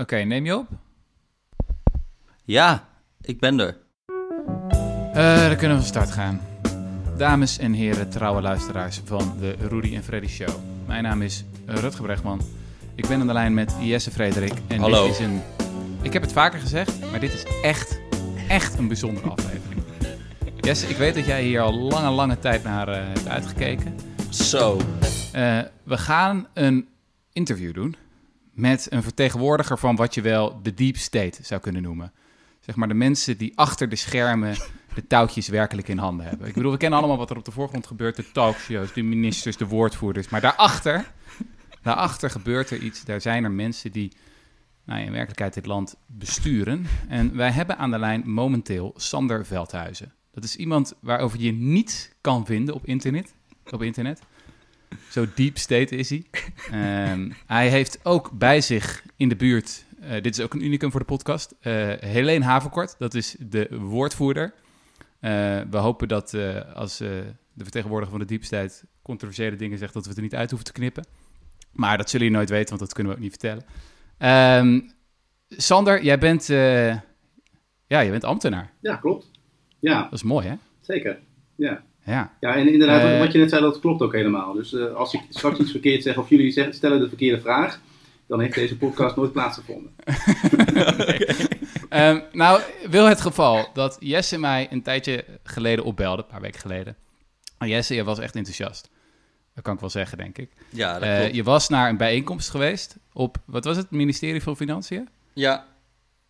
Oké, neem je op? Ja, ik ben er. Uh, dan kunnen we van start gaan. Dames en heren, trouwe luisteraars van de Rudy en Freddy Show. Mijn naam is Rutger Brechtman. Ik ben aan de lijn met Jesse Frederik. En Hallo. dit is een... Ik heb het vaker gezegd, maar dit is echt, echt een bijzondere aflevering. Jesse, ik weet dat jij hier al lange, lange tijd naar uh, hebt uitgekeken. Zo. Uh, we gaan een interview doen met een vertegenwoordiger van wat je wel de deep state zou kunnen noemen. Zeg maar de mensen die achter de schermen de touwtjes werkelijk in handen hebben. Ik bedoel, we kennen allemaal wat er op de voorgrond gebeurt. De talkshows, de ministers, de woordvoerders. Maar daarachter, daarachter gebeurt er iets. Daar zijn er mensen die nou, in werkelijkheid dit land besturen. En wij hebben aan de lijn momenteel Sander Veldhuizen. Dat is iemand waarover je niets kan vinden op internet. Op internet. Zo deep state is hij. Um, hij heeft ook bij zich in de buurt, uh, dit is ook een unicum voor de podcast, uh, Helene Havenkort. Dat is de woordvoerder. Uh, we hopen dat als de vertegenwoordiger van de deep state controversiële dingen zegt, dat we het er niet uit hoeven te knippen. Maar dat zullen jullie nooit weten, want dat kunnen we ook niet vertellen. Um, Sander, jij bent, ja, jij bent ambtenaar. Ja, klopt. Ja. Dat is mooi, hè? Zeker, ja. Ja. ja, en inderdaad, uh, wat je net zei, dat klopt ook helemaal. Dus uh, als ik straks iets verkeerd zeg of jullie zeg, stellen de verkeerde vraag, dan heeft deze podcast nooit plaatsgevonden. okay. um, nou, wil het geval dat Jesse mij een tijdje geleden opbelde, een paar weken geleden. En Jesse, je was echt enthousiast. Dat kan ik wel zeggen, denk ik. Ja, dat uh, je was naar een bijeenkomst geweest op, wat was het, ministerie van Financiën? Ja.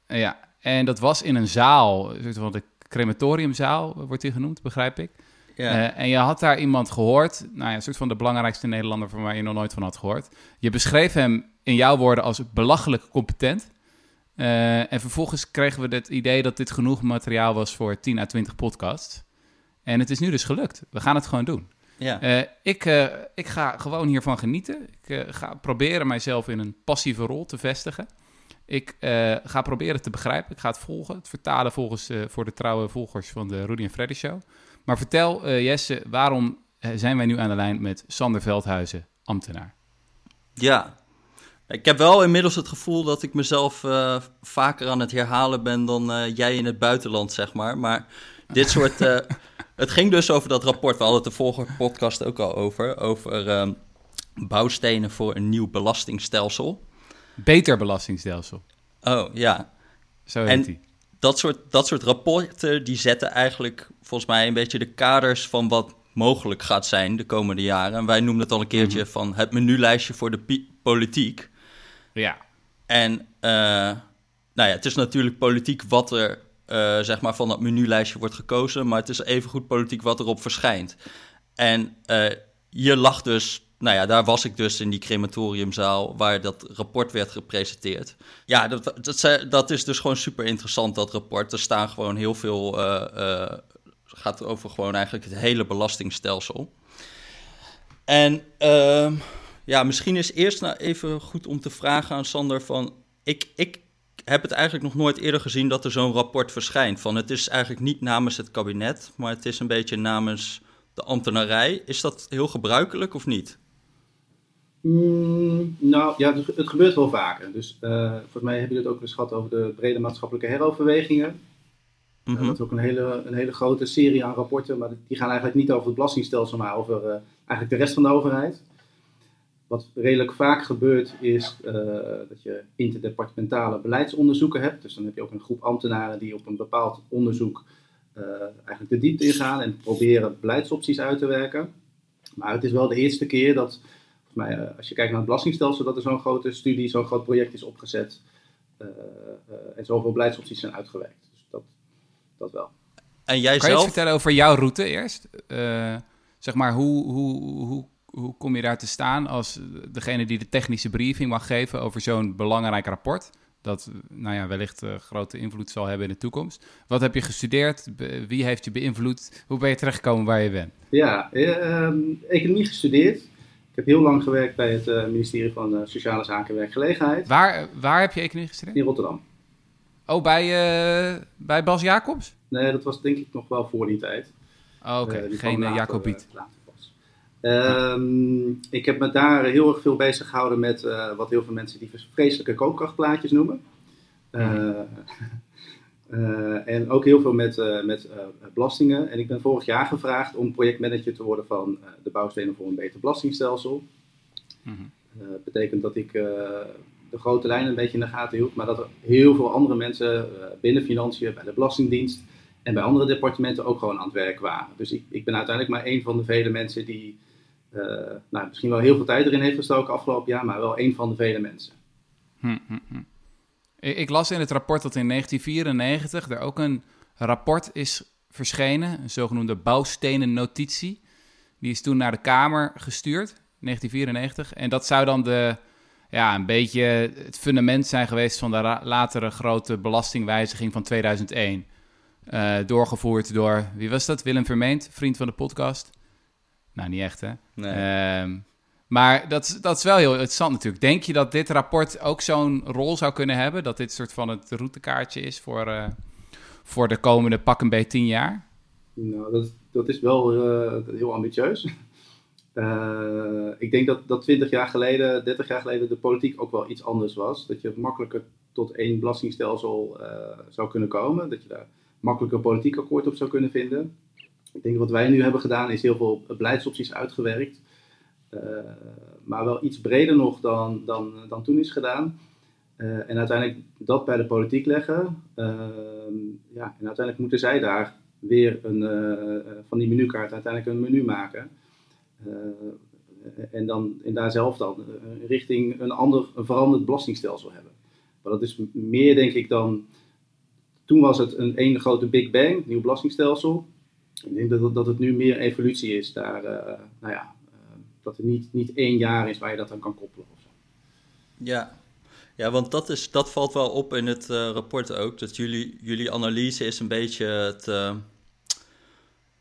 ja, en dat was in een zaal, een soort van de crematoriumzaal wordt die genoemd, begrijp ik. Ja. Uh, en je had daar iemand gehoord, nou ja, een soort van de belangrijkste Nederlander van waar je nog nooit van had gehoord. Je beschreef hem in jouw woorden als belachelijk competent. Uh, en vervolgens kregen we het idee dat dit genoeg materiaal was voor 10 à 20 podcasts. En het is nu dus gelukt. We gaan het gewoon doen. Ja. Uh, ik, ik ga gewoon hiervan genieten. Ik ga proberen mijzelf in een passieve rol te vestigen. Ik ga proberen te begrijpen. Ik ga het volgen, het vertalen volgens voor de trouwe volgers van de Rudy en Freddy Show. Maar vertel, uh, Jesse, waarom uh, zijn wij nu aan de lijn met Sander Veldhuizen, ambtenaar? Ja, ik heb wel inmiddels het gevoel dat ik mezelf uh, vaker aan het herhalen ben dan jij in het buitenland, zeg maar. Maar dit soort. het ging dus over dat rapport. We hadden het de vorige podcast ook al over. Over ehm, bouwstenen voor een nieuw belastingstelsel. Beter belastingstelsel. Oh ja. Zo heet die dat soort, dat soort rapporten die zetten eigenlijk volgens mij een beetje de kaders van wat mogelijk gaat zijn de komende jaren. En wij noemden het al een keertje mm-hmm. van het menulijstje voor de politiek. Ja. En uh, nou ja, het is natuurlijk politiek wat er uh, zeg maar van dat menulijstje wordt gekozen, maar het is evengoed politiek wat erop verschijnt. En uh, hier lag dus nou ja, daar was ik dus in die crematoriumzaal waar dat rapport werd gepresenteerd. Ja, dat, dat, dat is dus gewoon super interessant, dat rapport. Er staan gewoon heel veel, gaat over gewoon eigenlijk het hele belastingstelsel. En uh, ja, misschien is eerst nou even goed om te vragen aan Sander van, ik, ik heb het eigenlijk nog nooit eerder gezien dat er zo'n rapport verschijnt. Van het is eigenlijk niet namens het kabinet, maar het is een beetje namens de ambtenarij. Is dat heel gebruikelijk of niet? Mm, nou ja, het, gebeurt wel vaker. Dus uh, volgens mij heb je het ook eens gehad over de brede maatschappelijke heroverwegingen. Mm-hmm. Uh, dat is ook een hele, een hele grote serie aan rapporten, maar die gaan eigenlijk niet over het belastingstelsel, maar over uh, eigenlijk de rest van de overheid. Wat redelijk vaak gebeurt is dat je interdepartementale beleidsonderzoeken hebt. Dus dan heb je ook een groep ambtenaren die op een bepaald onderzoek eigenlijk de diepte ingaan en proberen beleidsopties uit te werken. Maar het is wel de eerste keer dat maar uh, als je kijkt naar het belastingstelsel, dat er zo'n grote studie, zo'n groot project is opgezet. En zoveel beleidsopties zijn uitgewerkt. Dat, wel. En jij kan zelf? je iets vertellen over jouw route eerst? zeg maar, hoe, hoe, hoe, hoe kom je daar te staan als degene die de technische briefing mag geven over zo'n belangrijk rapport? Dat nou ja, wellicht grote invloed zal hebben in de toekomst. Wat heb je gestudeerd? Be wie heeft je beïnvloed? Hoe ben je terechtgekomen waar je bent? Ja, economie gestudeerd. Ik heb heel lang gewerkt bij het uh, ministerie van uh, Sociale Zaken en Werkgelegenheid. Waar, waar heb je economie gestudeerd? In Rotterdam. Oh, bij, uh, bij Bas Jacobs? Nee, dat was denk ik nog wel voor die tijd. Oh, Oké, okay. geen Jacobiet. Ehm, ik heb me daar heel erg veel bezig gehouden met uh, wat heel veel mensen die vreselijke koopkrachtplaatjes noemen. Uh, uh, en ook heel veel met, met belastingen. En ik ben vorig jaar gevraagd om projectmanager te worden van de bouwstenen voor een beter belastingstelsel. Mm Dat betekent dat ik de grote lijnen een beetje in de gaten hield, maar dat er heel veel andere mensen binnen financiën, bij de Belastingdienst en bij andere departementen ook gewoon aan het werk waren. Dus ik, ik ben uiteindelijk maar een van de vele mensen die uh, nou, misschien wel heel veel tijd erin heeft gestoken afgelopen jaar, maar wel een van de vele mensen. Hm, hm, hm. Ik las in het rapport dat in 1994 er ook een rapport is verschenen, een zogenoemde bouwstenen notitie. Die is toen naar de Kamer gestuurd, 1994. En dat zou dan de, ja, een beetje het fundament zijn geweest van de latere grote belastingwijziging van 2001. Uh, eh, doorgevoerd door, wie was dat? Willem Vermeend, vriend van de podcast. Nou, niet echt, hè? Nee. Ehm, maar dat, dat is wel heel interessant natuurlijk. Denk je dat dit rapport ook zo'n rol zou kunnen hebben? Dat dit soort van het routekaartje is voor, uh, voor de komende pak een beetje tien jaar? Nou, dat, dat is wel uh, heel ambitieus. Uh, ik denk dat, dat 20 jaar geleden, 30 jaar geleden, de politiek ook wel iets anders was. Dat je makkelijker tot één belastingstelsel zou kunnen komen. Dat je daar makkelijker politiek akkoord op zou kunnen vinden. Ik denk wat wij nu hebben gedaan is heel veel beleidsopties uitgewerkt. Uh, maar wel iets breder nog dan, dan, dan toen is gedaan. En uiteindelijk dat bij de politiek leggen. Ja, en uiteindelijk moeten zij daar weer een, van die menukaart uiteindelijk een menu maken. En, dan, en daar zelf dan richting een ander, een veranderd belastingstelsel hebben. Maar dat is meer denk ik dan. Toen was het een ene grote Big Bang, nieuw belastingstelsel. Ik denk dat, dat het nu meer evolutie is daar, uh, nou ja, dat het niet, niet één jaar is waar je dat aan kan koppelen. Of. Ja. ja, want dat, is, dat valt wel op in het rapport ook. Dat jullie, jullie analyse is een beetje het,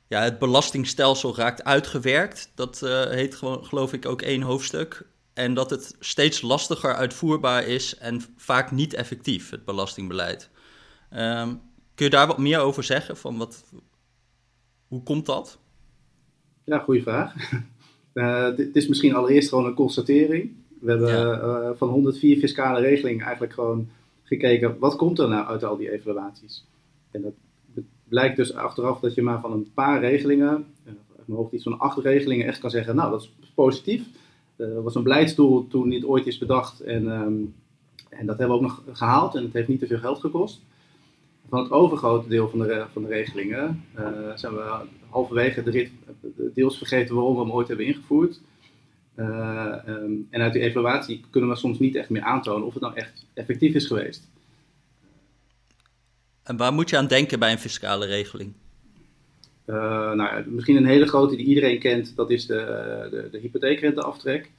ja, het belastingstelsel raakt uitgewerkt. Dat heet gewoon, geloof ik, ook één hoofdstuk. En dat het steeds lastiger uitvoerbaar is en vaak niet effectief, het belastingbeleid. Um, kun je daar wat meer over zeggen? Van wat, hoe komt dat? Ja, goede vraag. Uh, dit is misschien allereerst gewoon een constatering. We hebben uh, van 104 fiscale regelingen eigenlijk gewoon gekeken, wat komt er nou uit al die evaluaties? En dat blijkt dus achteraf dat je maar van een paar regelingen, uh, mijn hoofd iets van acht regelingen, echt kan zeggen, nou dat is positief. Dat was een beleidsdoel toen niet ooit is bedacht en, um, en dat hebben we ook nog gehaald en het heeft niet te veel geld gekost van het overgrote deel van de, van de regelingen uh, zijn we halverwege de rit deels vergeten waarom we hem ooit hebben ingevoerd. Um, en uit die evaluatie kunnen we soms niet echt meer aantonen of het nou echt effectief is geweest. En waar moet je aan denken bij een fiscale regeling? Uh, nou, misschien een hele grote die iedereen kent, dat is de, de, de hypotheekrenteaftrek.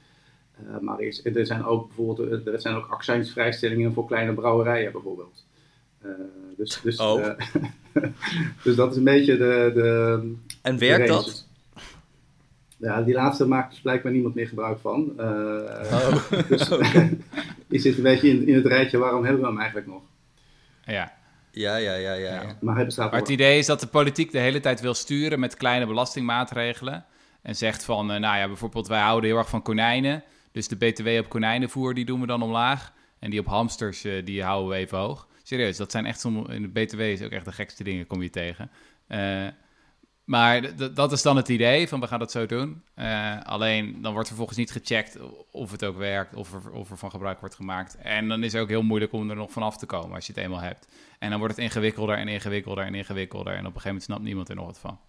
maar er, is, er, zijn ook bijvoorbeeld er zijn ook accijnsvrijstellingen voor kleine brouwerijen bijvoorbeeld. Uh, dus, dus, oh. uh, dus dat is een beetje de. de en werkt dat? Ja, die laatste maakt dus blijkbaar niemand meer gebruik van. Uh, oh. dus die zit een beetje in, in het rijtje, waarom hebben we hem eigenlijk nog? Ja. Ja, ja, ja, ja. Maar, hij bestaat maar het idee is dat de politiek de hele tijd wil sturen met kleine belastingmaatregelen. En zegt van, nou ja, bijvoorbeeld wij houden heel erg van konijnen. Dus de BTW op konijnenvoer, die doen we dan omlaag. En die op hamsters, die houden we even hoog. Serieus, dat zijn echt sommige... In de BTW is ook echt de gekste dingen, kom je tegen. Uh, maar dat is dan het idee van we gaan dat zo doen. Uh, alleen dan wordt vervolgens niet gecheckt of het ook werkt, of er, of er van gebruik wordt gemaakt. En dan is het ook heel moeilijk om er nog vanaf te komen als je het eenmaal hebt. En dan wordt het ingewikkelder en ingewikkelder en ingewikkelder. En op een gegeven moment snapt niemand er nog wat van.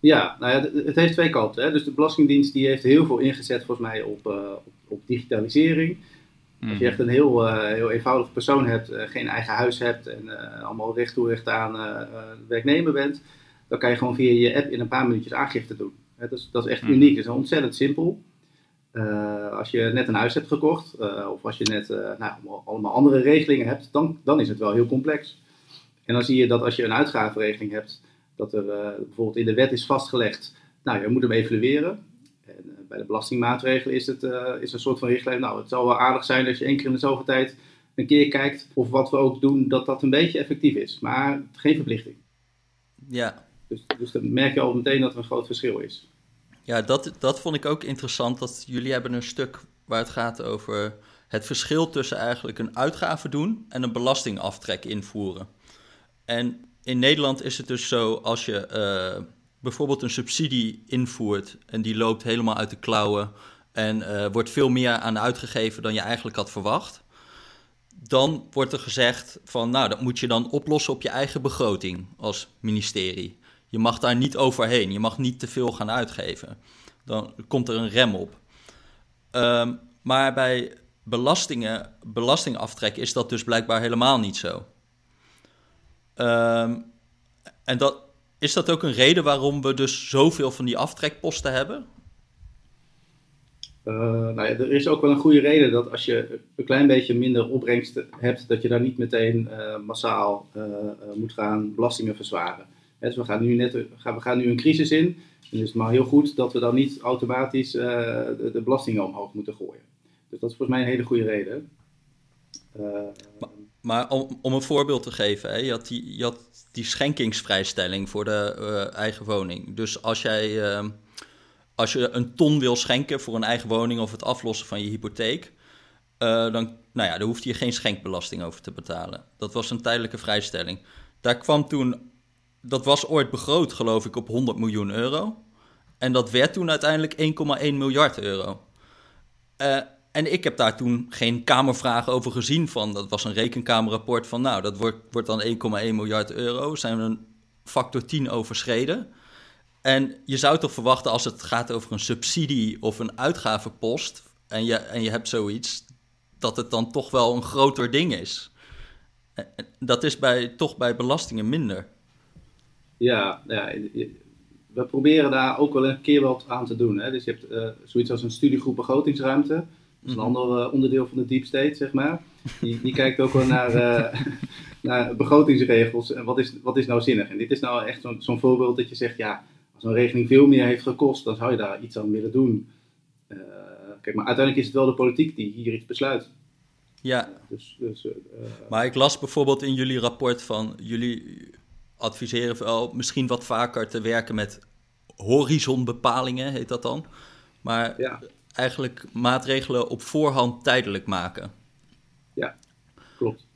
Ja, nou ja, het heeft twee kanten. Hè. Dus de Belastingdienst die heeft heel veel ingezet volgens mij op, uh, op, op digitalisering. Als je mhm. echt een heel, uh, heel eenvoudig persoon hebt, geen eigen huis hebt en allemaal recht toe recht aan werknemer bent, dan kan je gewoon via je app in een paar minuutjes aangifte doen. dat, is, dat is echt mhm. uniek, dat is ontzettend simpel. als je net een huis hebt gekocht, of als je net nou, allemaal andere regelingen hebt, dan, dan is het wel heel complex. En dan zie je dat als je een uitgavenregeling hebt, dat er bijvoorbeeld in de wet is vastgelegd, nou je moet hem evalueren. En eh, bij de belastingmaatregelen is het is een soort van richtlijn. Nou, het zou wel aardig zijn als je één keer in de zoveel tijd een keer kijkt of wat we ook doen, dat dat een beetje effectief is. Maar geen verplichting. Ja. Dus, dus dan merk je al meteen dat er een groot verschil is. Ja, dat, dat vond ik ook interessant. Dat jullie hebben een stuk waar het gaat over het verschil tussen eigenlijk een uitgave doen en een belastingaftrek invoeren. En in Nederland is het dus zo, als je uh, bijvoorbeeld een subsidie invoert en die loopt helemaal uit de klauwen en uh, wordt veel meer aan uitgegeven dan je eigenlijk had verwacht, dan wordt er gezegd van nou, dat moet je dan oplossen op je eigen begroting als ministerie. Je mag daar niet overheen, je mag niet te veel gaan uitgeven. Dan komt er een rem op. Um, maar bij belastingen, belastingaftrek is dat dus blijkbaar helemaal niet zo. Um, en dat, is dat ook een reden waarom we dus zoveel van die aftrekposten hebben? Uh, nou ja, er is ook wel een goede reden dat als je een klein beetje minder opbrengsten hebt, dat je daar niet meteen uh, massaal uh, moet gaan belastingen verzwaren. Dus we gaan nu, net, we gaan nu een crisis in. En het is maar heel goed dat we dan niet automatisch de, de belastingen omhoog moeten gooien. Dus dat is volgens mij een hele goede reden. Maar, maar, om, om een voorbeeld te geven, hè, je, had die, had die schenkingsvrijstelling voor de uh, eigen woning. Dus als jij uh, als je een ton wil schenken voor een eigen woning of het aflossen van je hypotheek, dan, nou ja, dan hoefde je geen schenkbelasting over te betalen. Dat was een tijdelijke vrijstelling. Daar kwam toen, dat was ooit begroot, geloof ik, op 100 miljoen euro. En dat werd toen uiteindelijk 1,1 miljard euro. En ik heb daar toen geen kamervragen over gezien van. Dat was een rekenkamerrapport van, nou, dat wordt, wordt dan 1,1 miljard euro. Zijn we een factor 10 overschreden. En je zou toch verwachten als het gaat over een subsidie of een uitgavenpost... en je, en je hebt zoiets, dat het dan toch wel een groter ding is. Dat is bij, toch bij belastingen minder. Ja, ja, we proberen daar ook wel een keer wat aan te doen. Hè. Dus je hebt uh, zoiets als een studiegroep begrotingsruimte... Dat is een mhm. ander uh, onderdeel van de deep state, zeg maar. Die, die kijkt ook wel naar, uh, naar begrotingsregels en wat is, wat is nou zinnig. En dit is nou echt zo'n voorbeeld dat je zegt, ja, als een regeling veel meer heeft gekost, dan zou je daar iets aan willen doen. Kijk, maar uiteindelijk is het wel de politiek die hier iets besluit. Ja, dus, dus, maar ik las bijvoorbeeld in jullie rapport van, jullie adviseren wel misschien wat vaker te werken met horizonbepalingen, heet dat dan. Maar ja eigenlijk maatregelen op voorhand tijdelijk maken. Ja, klopt.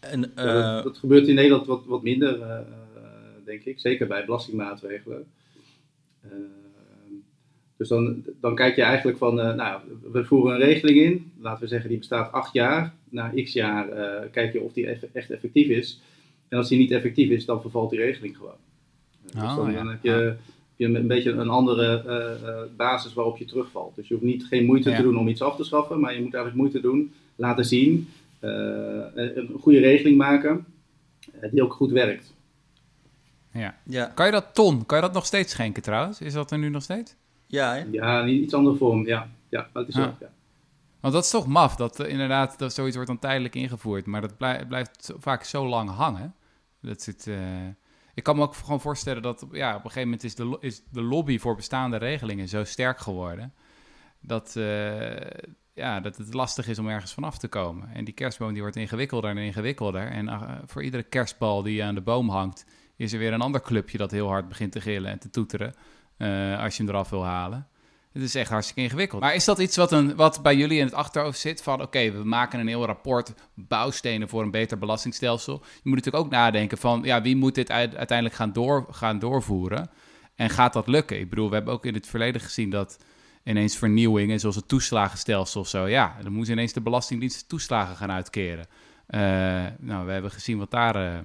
En, dat, eh, gebeurt in Nederland wat, wat minder, uh, denk ik. Zeker bij belastingmaatregelen. Uh, dus dan, dan kijk je eigenlijk van, nou, we voeren een regeling in. Laten we zeggen, die bestaat acht jaar. Na x jaar kijk je of die echt effectief is. En als die niet effectief is, dan vervalt die regeling gewoon. dus oh, dan, dan heb je je een beetje een andere uh, basis waarop je terugvalt. Dus je hoeft niet, geen moeite te doen om iets af te schaffen, maar je moet eigenlijk moeite doen, laten zien, uh, een goede regeling maken die ook goed werkt. Ja. ja. Kan je dat ton, kan je dat nog steeds schenken trouwens? Is dat er nu nog steeds? Ja, hè? ja in iets andere vorm, ja. Ja, dat is ah. ook, ja. Want dat is toch maf, dat inderdaad dat zoiets wordt dan tijdelijk ingevoerd, maar dat blijft vaak zo lang hangen. Dat zit ik kan me ook gewoon voorstellen dat ja, op een gegeven moment is de, is de lobby voor bestaande regelingen zo sterk geworden. Dat, uh, ja, dat het lastig is om ergens vanaf te komen. En die kerstboom die wordt ingewikkelder en ingewikkelder. En voor iedere kerstbal die aan de boom hangt, is er weer een ander clubje dat heel hard begint te gillen en te toeteren. Als je hem eraf wil halen. Het is echt hartstikke ingewikkeld. Maar is dat iets wat, een, wat bij jullie in het achterhoofd zit? Van oké, we maken een heel rapport, bouwstenen voor een beter belastingstelsel. Je moet natuurlijk ook nadenken van ja, wie moet dit uiteindelijk gaan, door, gaan doorvoeren? En gaat dat lukken? Ik bedoel, we hebben ook in het verleden gezien dat ineens vernieuwingen, zoals het toeslagenstelsel of zo, ja, dan moet ineens de Belastingdienst toeslagen gaan uitkeren. Uh, nou, we hebben gezien wat daar uh,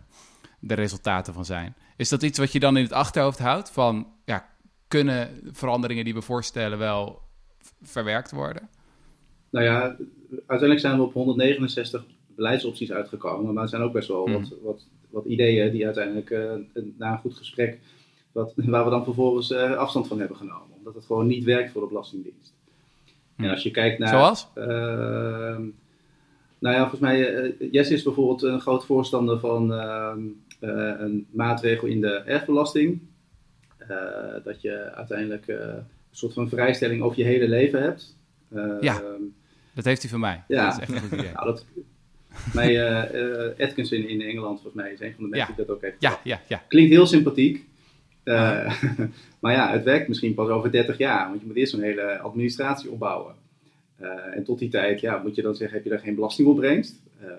de resultaten van zijn. Is dat iets wat je dan in het achterhoofd houdt? Van kunnen veranderingen die we voorstellen wel verwerkt worden? Nou ja, uiteindelijk zijn we op 169 beleidsopties uitgekomen, maar er zijn ook best wel hmm. wat, wat, wat, ideeën die uiteindelijk uh, na een goed gesprek, wat, waar we dan vervolgens uh, afstand van hebben genomen, omdat het gewoon niet werkt voor de Belastingdienst. En als je kijkt naar. Zoals? Uh, nou ja, volgens mij, uh, Jesse is bijvoorbeeld een groot voorstander van ehm, een maatregel in de erfbelasting. Eh, dat je uiteindelijk eh, een soort van vrijstelling over je hele leven hebt. ja, ehm, dat heeft hij van mij. Ja, dat is echt een goed idee. nou, dat, mij, Atkinson in Engeland, volgens mij, is een van de mensen die dat ook heeft. Ja, ja, ja. Klinkt heel sympathiek. Uh, maar ja, het werkt misschien pas over 30 jaar, want je moet eerst een hele administratie opbouwen. Uh, en tot die tijd ja, moet je dan zeggen, heb je daar geen belastingopbrengst? Uh,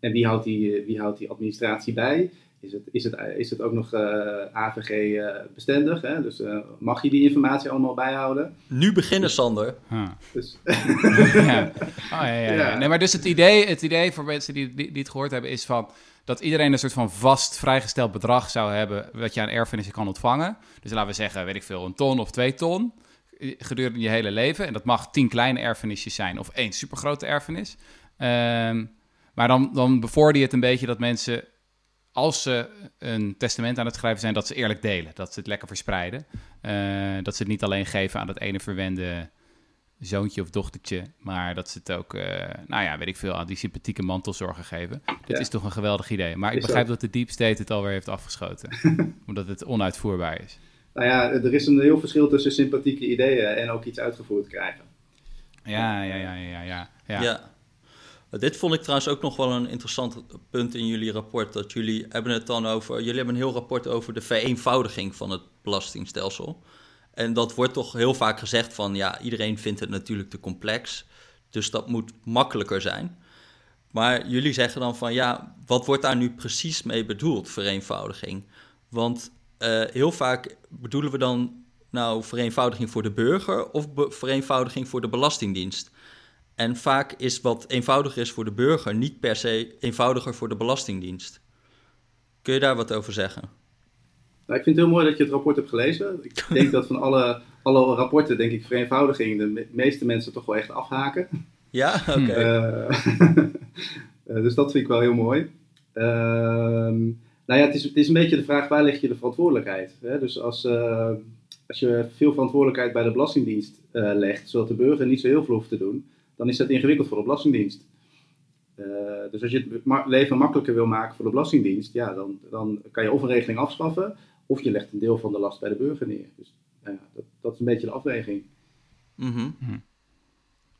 en wie houdt, die, wie houdt die administratie bij? Is het, is het, is het ook nog AVG bestendig? Hè? Dus mag je die informatie allemaal bijhouden? Nu beginnen, Sander. Huh. Dus ja. Oh, ja, ja, ja. Nee, maar dus het idee, het idee voor mensen die, die, die het gehoord hebben is van dat iedereen een soort van vast vrijgesteld bedrag zou hebben wat je aan erfenissen kan ontvangen. Dus laten we zeggen, weet ik veel, een ton of twee ton gedurende je hele leven. En dat mag tien kleine erfenisjes zijn of één supergrote erfenis. Um, maar dan, dan bevoorde je het een beetje dat mensen, als ze een testament aan het schrijven zijn, dat ze eerlijk delen. Dat ze het lekker verspreiden. Uh, dat ze het niet alleen geven aan dat ene verwende zoontje of dochtertje, maar dat ze het ook, uh, nou ja, weet ik veel, aan die sympathieke mantelzorgen geven. Dit is toch een geweldig idee. Maar ik begrijp dat de Deep State het alweer heeft afgeschoten, omdat het onuitvoerbaar is. Nou ja, er is een heel verschil tussen sympathieke ideeën en ook iets uitgevoerd krijgen. Ja, ja, ja, ja, ja. ja. ja. Dit vond ik trouwens ook nog wel een interessant punt in jullie rapport. Dat jullie hebben het dan over. Jullie hebben een heel rapport over de vereenvoudiging van het belastingstelsel. En dat wordt toch heel vaak gezegd van ja, iedereen vindt het natuurlijk te complex. Dus dat moet makkelijker zijn. Maar jullie zeggen dan van ja, wat wordt daar nu precies mee bedoeld, vereenvoudiging? Want uh, heel vaak bedoelen we dan nou vereenvoudiging voor de burger of vereenvoudiging voor de Belastingdienst. En vaak is wat eenvoudiger is voor de burger niet per se eenvoudiger voor de Belastingdienst. Kun je daar wat over zeggen? Nou, ik vind het heel mooi dat je het rapport hebt gelezen. Ik denk dat van alle, alle rapporten, denk ik, vereenvoudiging de meeste mensen toch wel echt afhaken. Ja, oké. Eh, eh, dus dat vind ik wel heel mooi. Uh, nou ja, het is, het is een beetje de vraag, waar leg je de verantwoordelijkheid? Hè? Dus als, uh, als je veel verantwoordelijkheid bij de Belastingdienst legt, zodat de burger niet zo heel veel hoeft te doen, dan is dat ingewikkeld voor de Belastingdienst. dus als je het leven makkelijker wil maken voor de Belastingdienst, ja, dan, dan kan je of een regeling afschaffen, of je legt een deel van de last bij de burger neer. Dus nou ja, dat, dat, is een beetje de afweging. Mm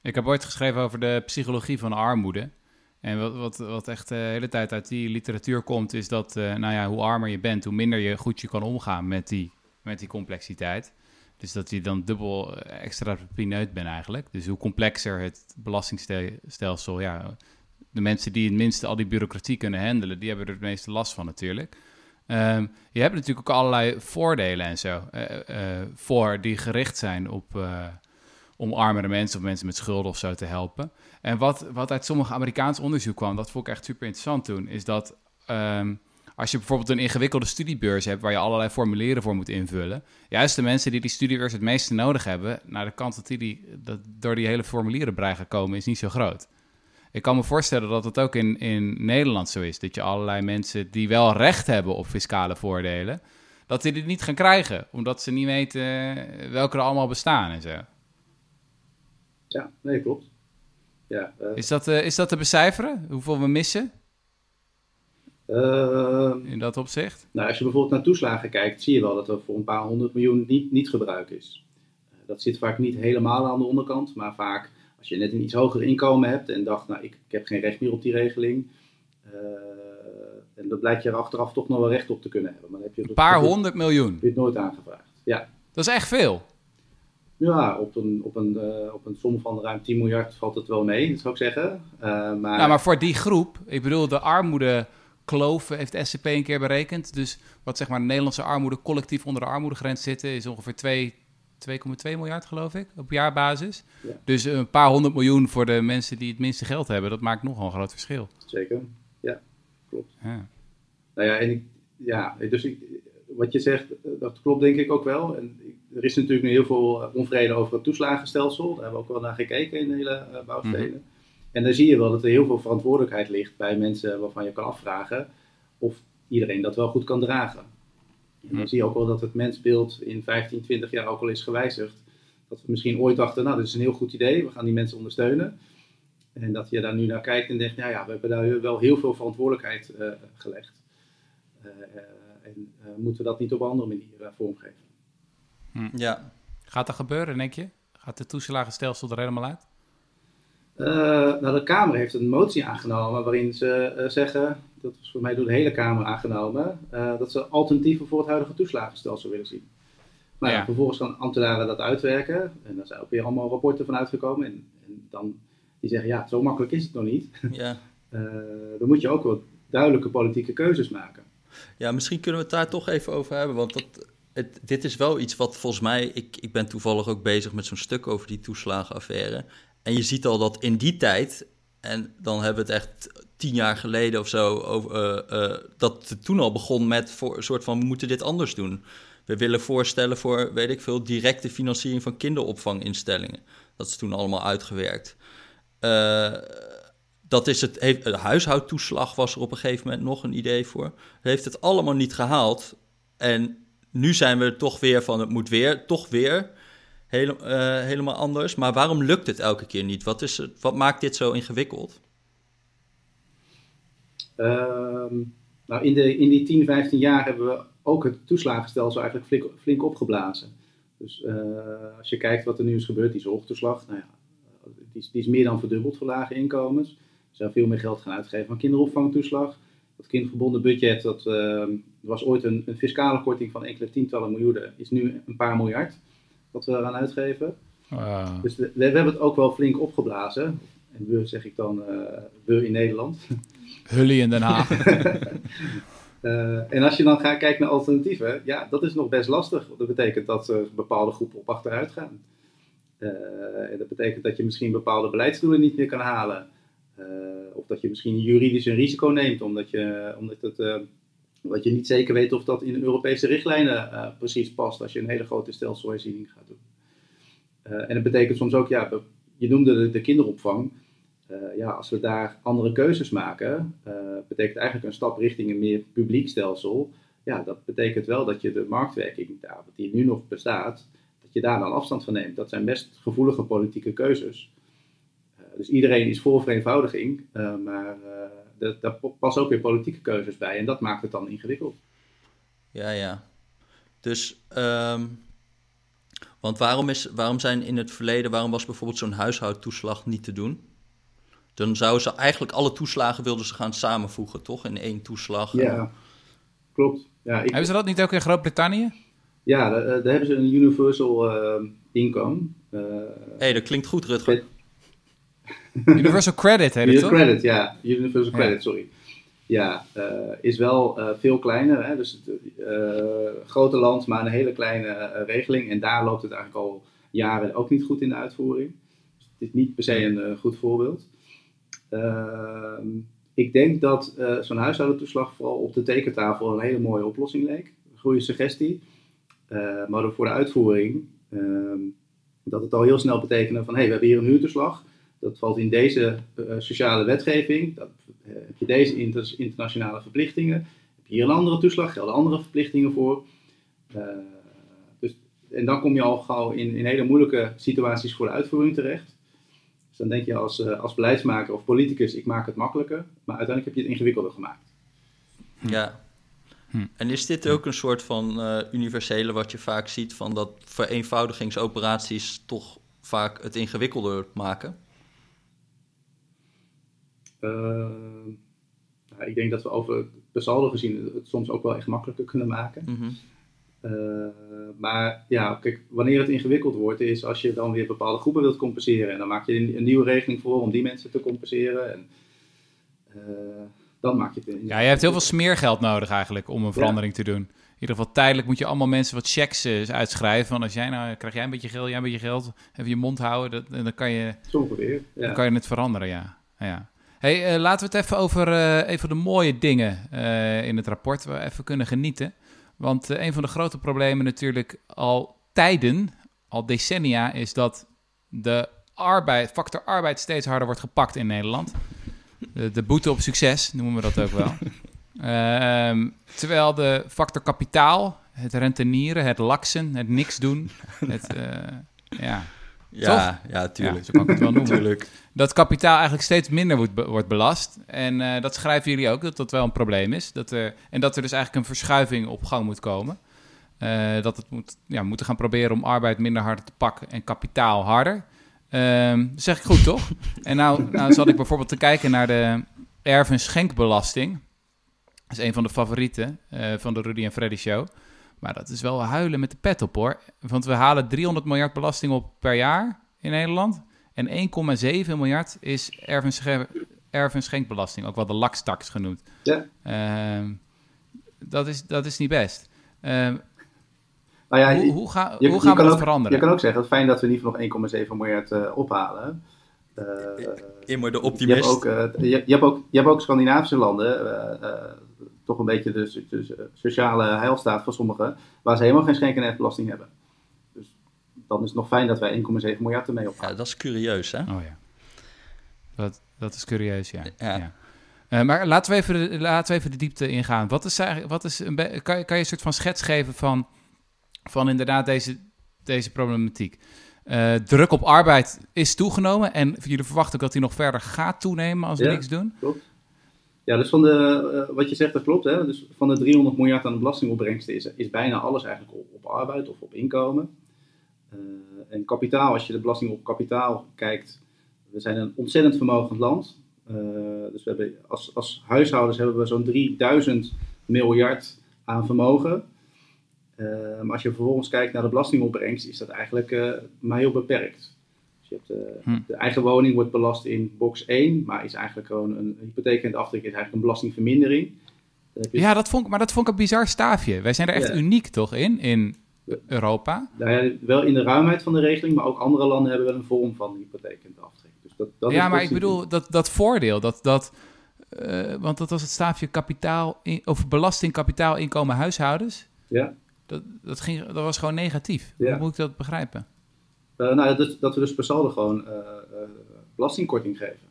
Ik heb ooit geschreven over de psychologie van armoede. En wat, wat, wat echt de hele tijd uit die literatuur komt, is dat uh, nou ja, hoe armer je bent, hoe minder je goed je kan omgaan met die, met die complexiteit. Dus dat je dan dubbel eh, extra pineut bent eigenlijk. Dus hoe complexer het belastingstelsel, ja, de mensen die het minste al die bureaucratie kunnen handelen, die hebben er het meeste last van natuurlijk. Um, je hebt natuurlijk ook allerlei voordelen en zo uh, uh, voor die gericht zijn op uh, om armere mensen of mensen met schulden of zo te helpen. En wat, wat uit sommige Amerikaans onderzoek kwam, dat vond ik echt super interessant toen, is dat um, als je bijvoorbeeld een ingewikkelde studiebeurs hebt waar je allerlei formulieren voor moet invullen, juist de mensen die die studiebeurs het meeste nodig hebben, nou de kans dat die, die dat door die hele formulieren brei gaan komen is niet zo groot. Ik kan me voorstellen dat het ook in, in Nederland zo is. Dat je allerlei mensen die wel recht hebben op fiscale voordelen, dat die dit niet gaan krijgen. Omdat ze niet weten welke er allemaal bestaan en zo. Ja, nee, klopt. Ja, uh... is, dat, uh, is dat te becijferen? Hoeveel we missen? Uh, in dat opzicht? Nou, als je bijvoorbeeld naar toeslagen kijkt, zie je wel dat er voor een paar honderd miljoen niet, niet gebruik is. dat zit vaak niet helemaal aan de onderkant, maar vaak als je net een iets hoger inkomen hebt en dacht, nou, ik, ik heb geen recht meer op die regeling. Uh, en dat blijkt je er achteraf toch nog wel recht op te kunnen hebben. Maar dan heb je een paar honderd miljoen? Heb je het nooit aangevraagd, ja. Dat is echt veel. Ja, op een, op, een, uh, op een som van ruim 10 miljard valt het wel mee, dat zou ik zeggen. Uh, maar... Nou, maar voor die groep, ik bedoel, de armoede kloof heeft SCP een keer berekend. Dus wat zeg maar de Nederlandse armoede collectief onder de armoedegrens zitten, is ongeveer 2 2,2 miljard, geloof ik, op jaarbasis. Dus een paar honderd miljoen voor de mensen die het minste geld hebben, dat maakt nogal een groot verschil. Zeker, ja, klopt. Ja. Nou ja, en ik, ja, dus ik, wat je zegt, dat klopt denk ik ook wel. En er is natuurlijk nu heel veel onvrede over het toeslagenstelsel. Daar hebben we ook wel naar gekeken in de hele uh, bouwsteden. Mhm. En dan zie je wel dat er heel veel verantwoordelijkheid ligt bij mensen waarvan je kan afvragen of iedereen dat wel goed kan dragen. En dan zie je ook wel dat het mensbeeld in 15, 20 jaar ook al is gewijzigd. Dat we misschien ooit dachten, nou, dit is een heel goed idee, we gaan die mensen ondersteunen. En dat je daar nu naar kijkt en denkt, nou ja, we hebben daar wel heel veel verantwoordelijkheid uh, gelegd. Uh, uh, en moeten we dat niet op een andere manier vormgeven? Hm. Ja. Gaat dat gebeuren, denk je? Gaat het toeslagenstelsel er helemaal uit? Nou, de Kamer heeft een motie aangenomen waarin ze zeggen, dat was voor mij door de hele Kamer aangenomen, dat ze alternatieven voor het huidige toeslagenstelsel willen zien. Maar ja. vervolgens gaan ambtenaren dat uitwerken. En daar zijn ook weer allemaal rapporten van uitgekomen. En, en dan die zeggen, ja, zo makkelijk is het nog niet. Ja. uh, dan moet je ook wat duidelijke politieke keuzes maken. Ja, misschien kunnen we het daar toch even over hebben. Want dat, het, dit is wel iets wat volgens mij... Ik, ik ben toevallig ook bezig met zo'n stuk over die toeslagenaffaire. En je ziet al dat in die tijd... En dan hebben we het echt tien jaar geleden of zo... Over, uh, uh, dat het toen al begon met voor, een soort van... we moeten dit anders doen we willen voorstellen voor, weet ik veel, directe financiering van kinderopvanginstellingen. Dat is toen allemaal uitgewerkt. Uh, dat is het, heeft, de huishoudtoeslag was er op een gegeven moment nog een idee voor. Heeft het allemaal niet gehaald. En nu zijn we toch weer van het moet weer, toch weer uh, helemaal anders. Maar waarom lukt het elke keer niet? Wat, is het, wat maakt dit zo ingewikkeld? Um, nou, in, de, in die 10, 15 jaar hebben we ook het toeslagenstelsel eigenlijk flink, flink opgeblazen. Dus uh, als je kijkt wat er nu is gebeurd, die zorgtoeslag, nou ja, die, is, die is meer dan verdubbeld voor lage inkomens. Er zijn veel meer geld gaan uitgeven aan kinderopvangtoeslag. Dat kindgebonden budget, dat uh, was ooit een, een, fiscale korting van enkele tientallen miljoenen, is nu een paar miljard wat we eraan uitgeven. Wow. Dus we, we, hebben het ook wel flink opgeblazen. En we zeg ik dan, uh, we in Nederland. Hully in Den Haag. Uh, en als je dan gaat kijken naar alternatieven, ja, dat is nog best lastig. Dat betekent dat uh, bepaalde groepen op achteruit gaan. En dat betekent dat je misschien bepaalde beleidsdoelen niet meer kan halen. of dat je misschien juridisch een risico neemt, omdat je, omdat het, omdat je niet zeker weet of dat in de Europese richtlijnen precies past als je een hele grote stelselherziening gaat doen. en dat betekent soms ook, ja, je noemde de, de kinderopvang. Uh, ja, als we daar andere keuzes maken, betekent eigenlijk een stap richting een meer publiek stelsel. Ja, dat betekent wel dat je de marktwerking daar, die nu nog bestaat, dat je daar dan afstand van neemt. Dat zijn best gevoelige politieke keuzes. Dus iedereen is voor vereenvoudiging, maar daar passen ook weer politieke keuzes bij en dat maakt het dan ingewikkeld. Ja, ja. Dus, um, want waarom, is, waarom zijn in het verleden, waarom was bijvoorbeeld zo'n huishoudtoeslag niet te doen? Dan zouden ze eigenlijk alle toeslagen wilden ze gaan samenvoegen, toch? In één toeslag. Ja, klopt. Ja, ik... Hebben ze dat niet ook in Groot-Brittannië? Ja, daar, daar, hebben ze een universal uh, income. Hé, uh, hey, dat klinkt goed, Rutger. Universal credit heet het, toch? Credit, ja. Universal credit, sorry. Ja, uh, is wel veel kleiner. Hè? Dus grote land, maar een hele kleine regeling. En daar loopt het eigenlijk al jaren ook niet goed in de uitvoering. Dus het is niet per se een goed voorbeeld. Ehm, ik denk dat zo'n huishoudentoeslag vooral op de tekentafel een hele mooie oplossing leek. Een goede suggestie. Maar voor de uitvoering, ehm, dat het al heel snel betekende van hé, hey, we hebben hier een huurtoeslag. Dat valt in deze uh, sociale wetgeving. Dat, heb je deze inter internationale verplichtingen. Heb je hier een andere toeslag, gelden andere verplichtingen voor. dus, en dan kom je al gauw in, in hele moeilijke situaties voor de uitvoering terecht. Dus dan denk je als, uh, als beleidsmaker of politicus, ik maak het makkelijker, maar uiteindelijk heb je het ingewikkelder gemaakt. Ja. Hm. En is dit ook een soort van uh, universele wat je vaak ziet, van dat vereenvoudigingsoperaties toch vaak het ingewikkelder maken? Uh, nou, ik denk dat we over per saldo gezien het soms ook wel echt makkelijker kunnen maken. Mm -hmm. Uh, maar ja, kijk, wanneer het ingewikkeld wordt, is als je dan weer bepaalde groepen wilt compenseren. En dan maak je een, een nieuwe regeling voor om die mensen te compenseren. En uh, dan maak je het. Ja, je hebt heel veel smeergeld nodig eigenlijk om een verandering ja. te doen. In ieder geval tijdelijk moet je allemaal mensen wat checks uh, uitschrijven. Van als jij nou, krijg jij een beetje geld, jij een beetje geld, even je mond houden. Dat, en dan kan je, weer, ja. dan kan je het veranderen, ja. ja. Hey, laten we het even over even de mooie dingen in het rapport we even kunnen genieten. Want uh, een van de grote problemen natuurlijk al tijden, al decennia, is dat de arbeid, factor arbeid steeds harder wordt gepakt in Nederland. De, de boete op succes noemen we dat ook wel. uh, terwijl de factor kapitaal, het rentenieren, het laksen, het niks doen, het, uh, ja, ja, ja, tuurlijk. Ja, zo kan ik het wel noemen. Dat kapitaal eigenlijk steeds minder wordt, wordt belast. En uh, dat schrijven jullie ook, dat dat wel een probleem is. Dat, uh, en dat er dus eigenlijk een verschuiving op gang moet komen. Uh, dat het moet, ja, moeten gaan proberen om arbeid minder hard te pakken en kapitaal harder. Ehm, zeg ik goed, toch? En nou, nou zat ik bijvoorbeeld te kijken naar de erf- en schenkbelasting. Dat is een van de favorieten eh, van de Rudy en Freddy show. Maar dat is wel huilen met de pet op, hoor. Want we halen 300 miljard belasting op per jaar in Nederland. En 1,7 miljard is erf- en, schen- erf- en schenkbelasting. Ook wel de lakstaks genoemd. Ja. Ehm, dat, is, dat is niet best. Ehm, Nou ja, hoe, hoe, ga- je- hoe gaan we dat ook- veranderen? Je kan ook zeggen, fijn dat we in ieder geval nog 1,7 miljard eh, ophalen. Eh, Immer de je, hebt optimist. ook, eh, je, je hebt ook, je hebt ook Scandinavische landen, toch een beetje de, so- de sociale heilstaat voor sommigen, waar ze helemaal geen schenk- en erfbelasting hebben. Dus dan is het nog fijn dat wij 1,7 miljard ermee ophalen. Ja, dat is curieus, hè? Oh ja. Dat, dat is curieus, ja. Ja. ja. Eh, maar laten we, even de, laten we even de diepte ingaan. Wat is eigenlijk, wat is een kan, je- kan je een soort van schets geven van, van inderdaad deze, deze problematiek? Eh, druk op arbeid is toegenomen en jullie verwachten ook dat die nog verder gaat toenemen als we Ja. niks doen? Klopt. Ja, dus van de, eh, wat je zegt, dat klopt. Hè? Dus van de 300 miljard aan belastingopbrengsten is, is bijna alles eigenlijk op, op arbeid of op inkomen. Eh, en kapitaal, als je de belasting op kapitaal kijkt, we zijn een ontzettend vermogend land. Eh, dus we hebben, als, als huishoudens hebben we zo'n 3000 miljard aan vermogen. Maar als je vervolgens kijkt naar de belastingopbrengst, is dat eigenlijk maar heel beperkt. Dus je hebt, eh, Hm. De eigen woning wordt belast in box 1, maar is eigenlijk gewoon een, een hypotheek en aftrek is eigenlijk een belastingvermindering. Je- Ja, dat vond, ik- maar dat vond ik een bizar staafje. Wij zijn er echt Ja. uniek toch in, in Europa? Nou ja, wel in de ruimheid van de regeling, maar ook andere landen hebben wel een vorm van hypotheek en aftrek. Dus dat, dat ja, maar ik bedoel, dat, dat voordeel, dat, dat, eh, want dat was het staafje kapitaal, in, of belasting, kapitaal, inkomen, huishoudens. Ja. Dat, dat, ging, dat was gewoon negatief. Ja. Hoe moet ik dat begrijpen? Eh, nou, dat, dat we dus per saldo gewoon eh, eh, belastingkorting geven.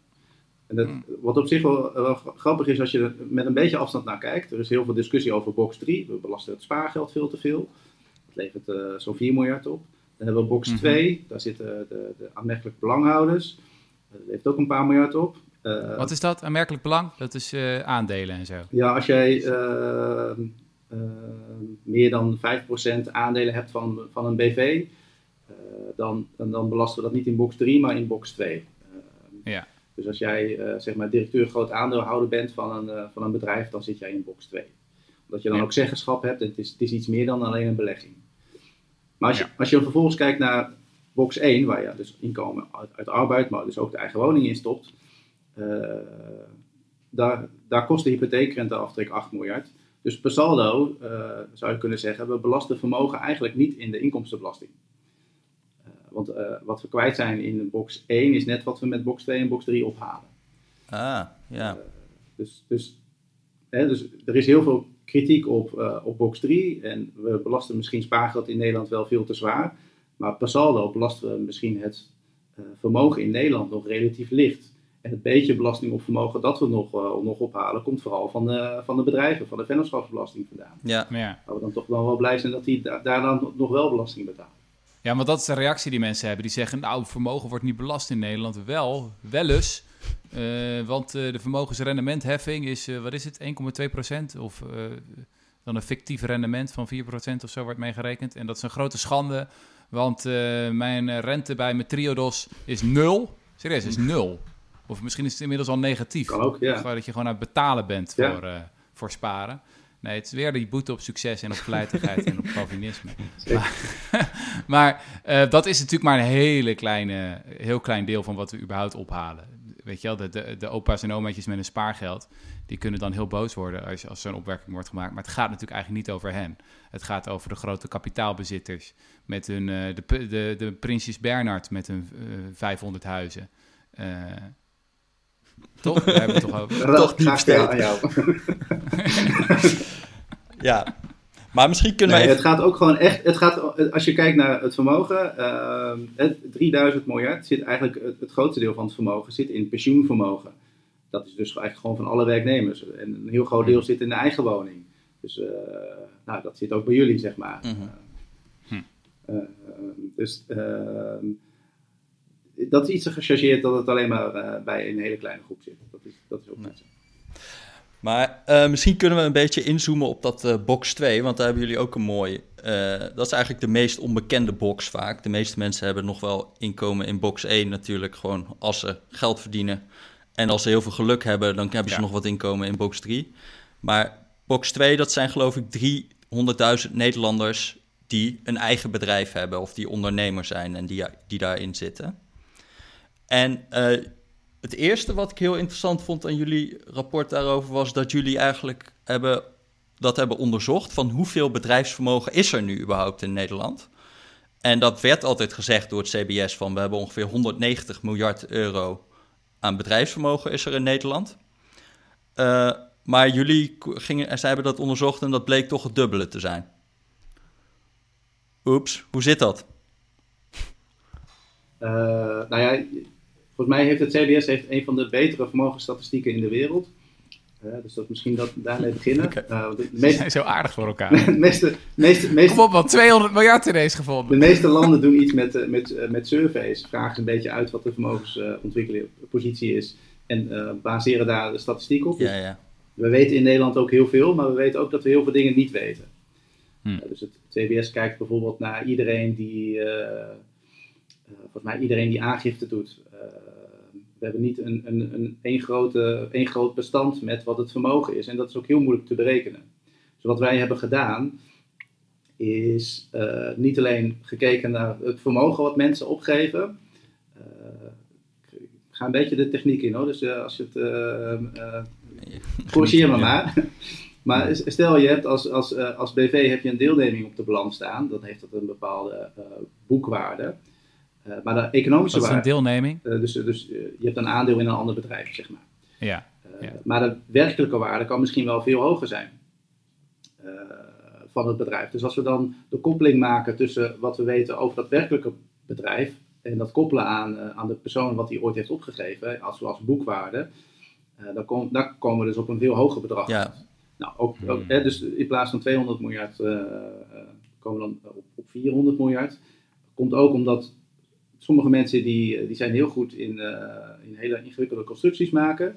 En dat, Hmm. Wat op zich wel, wel grappig is als je er met een beetje afstand naar kijkt. Er is heel veel discussie over box 3. We belasten het spaargeld veel te veel. Dat levert eh, zo'n 4 miljard op. Dan hebben we box Mhm. 2. Daar zitten de, de aanmerkelijk belanghouders. Dat levert ook een paar miljard op. Wat is dat? Aanmerkelijk belang? Dat is aandelen en zo. Ja, als jij meer dan 5% aandelen hebt van, van een BV, dan, dan, dan belasten we dat niet in box 3, maar in box 2. Eh, Ja. Dus als jij eh, zeg maar directeur groot aandeelhouder bent van een, eh, van een bedrijf, dan zit jij in box 2. Omdat je dan Ja. ook zeggenschap hebt het is, het is iets meer dan alleen een belegging. Maar als je, Ja. als je vervolgens kijkt naar box 1, waar je dus inkomen uit, uit arbeid, maar dus ook de eigen woning in stopt, eh, daar, daar kost de hypotheekrenteaftrek 8 miljard. Dus per saldo eh, zou je kunnen zeggen, we belasten vermogen eigenlijk niet in de inkomstenbelasting. Eh, want eh, wat we kwijt zijn in box 1 is net wat we met box 2 en box 3 ophalen. Ah, ja. Dus, dus, hè, dus er is heel veel kritiek op, eh, op box 3 en we belasten misschien spaargeld in Nederland wel veel te zwaar. Maar per saldo belasten we misschien het eh, vermogen in Nederland nog relatief licht. En het beetje belasting op vermogen dat we nog, eh, nog ophalen, komt vooral van de, van de bedrijven, van de vennootschapsbelasting vandaan. Ja, Maar ja. Waar we dan toch wel wel blij zijn dat die da- daar dan nog wel belasting betalen. Ja, want dat is de reactie die mensen hebben. Die zeggen, nou, vermogen wordt niet belast in Nederland. Wel, wel eens. Eh, want eh, de vermogensrendementheffing is, eh, wat is het, 1,2 procent? Of dan een fictief rendement van 4 procent of zo wordt meegerekend. En dat is een grote schande, want mijn rente bij mijn Triodos is nul. Serieus, is nul. Of misschien is het inmiddels al negatief. Kan ook, ja. Dat je gewoon aan het betalen bent Ja. voor, voor sparen. Nee, het is weer die boete op succes en op vlijtigheid en op Calvinisme. Maar, maar eh, dat is natuurlijk maar een hele kleine, heel klein deel van wat we überhaupt ophalen. Weet je wel, de, de, de opa's en omaatjes met een spaargeld, die kunnen dan heel boos worden als, als zo'n opwerking wordt gemaakt. Maar het gaat natuurlijk eigenlijk niet over hen. Het gaat over de grote kapitaalbezitters met hun, eh, de, de, de Prinsjes Bernhard met hun eh, 500 huizen. Toch? Daar hebben we het toch over. Toch diep aan jou. ja. Maar misschien kunnen Nee, wij het even... gaat ook gewoon echt, het gaat, als je kijkt naar het vermogen, ehm, het 3000 miljard zit eigenlijk, het, het grootste deel van het vermogen zit in pensioenvermogen. Dat is dus eigenlijk gewoon van alle werknemers. En een heel groot deel zit in de eigen woning. Dus eh, nou, dat zit ook bij jullie, zeg maar. Hm. Dus ehm, dat is iets te gechargeerd dat het alleen maar eh, bij een hele kleine groep zit. Dat is, dat is ook Nee. Maar uh, misschien kunnen we een beetje inzoomen op dat uh, box 2, want daar hebben jullie ook een mooi. Dat is eigenlijk de meest onbekende box vaak. De meeste mensen hebben nog wel inkomen in box 1 natuurlijk, gewoon als ze geld verdienen. En als ze heel veel geluk hebben, dan hebben ze nog wat inkomen in box 3. Maar box 2, dat zijn geloof ik 300.000 Nederlanders die een eigen bedrijf hebben of die ondernemer zijn en die, die daarin zitten. En uh, het eerste wat ik heel interessant vond aan jullie rapport daarover was dat jullie eigenlijk hebben, dat hebben onderzocht van hoeveel bedrijfsvermogen is er nu überhaupt in Nederland. En dat werd altijd gezegd door het CBS van we hebben ongeveer 190 miljard euro aan bedrijfsvermogen is er in Nederland. Uh, maar jullie gingen, zij hebben dat onderzocht en dat bleek toch het dubbele te zijn. Oeps, hoe zit dat? Uh, nou ja, volgens mij heeft het CBS heeft een van de betere vermogensstatistieken in de wereld. Uh, dus dat misschien dat daarmee beginnen. Okay. Uh, de meeste, Ze zijn zo aardig voor elkaar. de meeste, meeste, meeste, Kom op, wat 200 miljard ineens gevonden. De meeste landen doen iets met, uh, met, met surveys. Vragen een beetje uit wat de vermogensontwikkelpositie is. En baseren daar de statistiek op. Ja, ja. We weten in Nederland ook heel veel, maar we weten ook dat we heel veel dingen niet weten. Hm. dus het CBS kijkt bijvoorbeeld naar iedereen die, volgens mij iedereen die aangifte doet we hebben niet een, een, een, een, grote, een groot bestand met wat het vermogen is. En dat is ook heel moeilijk te berekenen. Dus wat wij hebben gedaan, is uh, niet alleen gekeken naar het vermogen wat mensen opgeven. Uh, ik ga een beetje de techniek in hoor, dus uh, als je het. corrigeer me maar. maar stel je hebt als, als, als BV heb je een deelneming op de balans staan, dan heeft dat een bepaalde boekwaarde. Uh, maar de economische waarde... Dat is een deelneming? Uh, dus dus uh, je hebt een aandeel in een ander bedrijf, zeg maar. Ja, ja. Maar de werkelijke waarde kan misschien wel veel hoger zijn van het bedrijf. Dus als we dan de koppeling maken tussen wat we weten over dat werkelijke bedrijf en dat koppelen aan, aan de persoon wat hij ooit heeft opgegeven, als, als boekwaarde, dan, kom, dan komen we dus op een veel hoger bedrag. Ja. Nou, ook, ook hmm. dus in plaats van 200 miljard komen we dan op, op 400 miljard. Komt ook omdat sommige mensen die, eh, die zijn heel goed in, uh, in hele ingewikkelde constructies maken.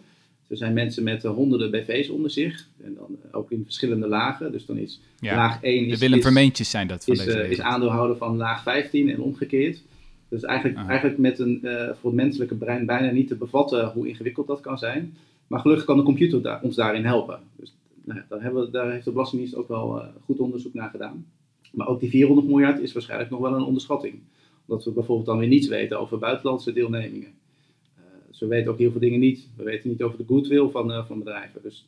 Er zijn mensen met uh, honderden BV's onder zich. En dan ook in verschillende lagen. Dus dan is laag 1 is, de Willem Vermeentjes zijn dat van is, deze is aandeelhouder van laag 15 en omgekeerd. Dus eigenlijk, ah. eigenlijk met een voor het menselijke brein bijna niet te bevatten hoe ingewikkeld dat kan zijn. Maar gelukkig kan de computer daar, ons daarin helpen. Dus nou, daar, hebben we, daar heeft de Belastingdienst ook wel goed onderzoek naar gedaan. Maar ook die 400 miljard is waarschijnlijk nog wel een onderschatting dat we bijvoorbeeld dan weer niets weten over buitenlandse deelnemingen. Uh, dus we weten ook heel veel dingen niet. We weten niet over de goodwill van, uh, van bedrijven. Dus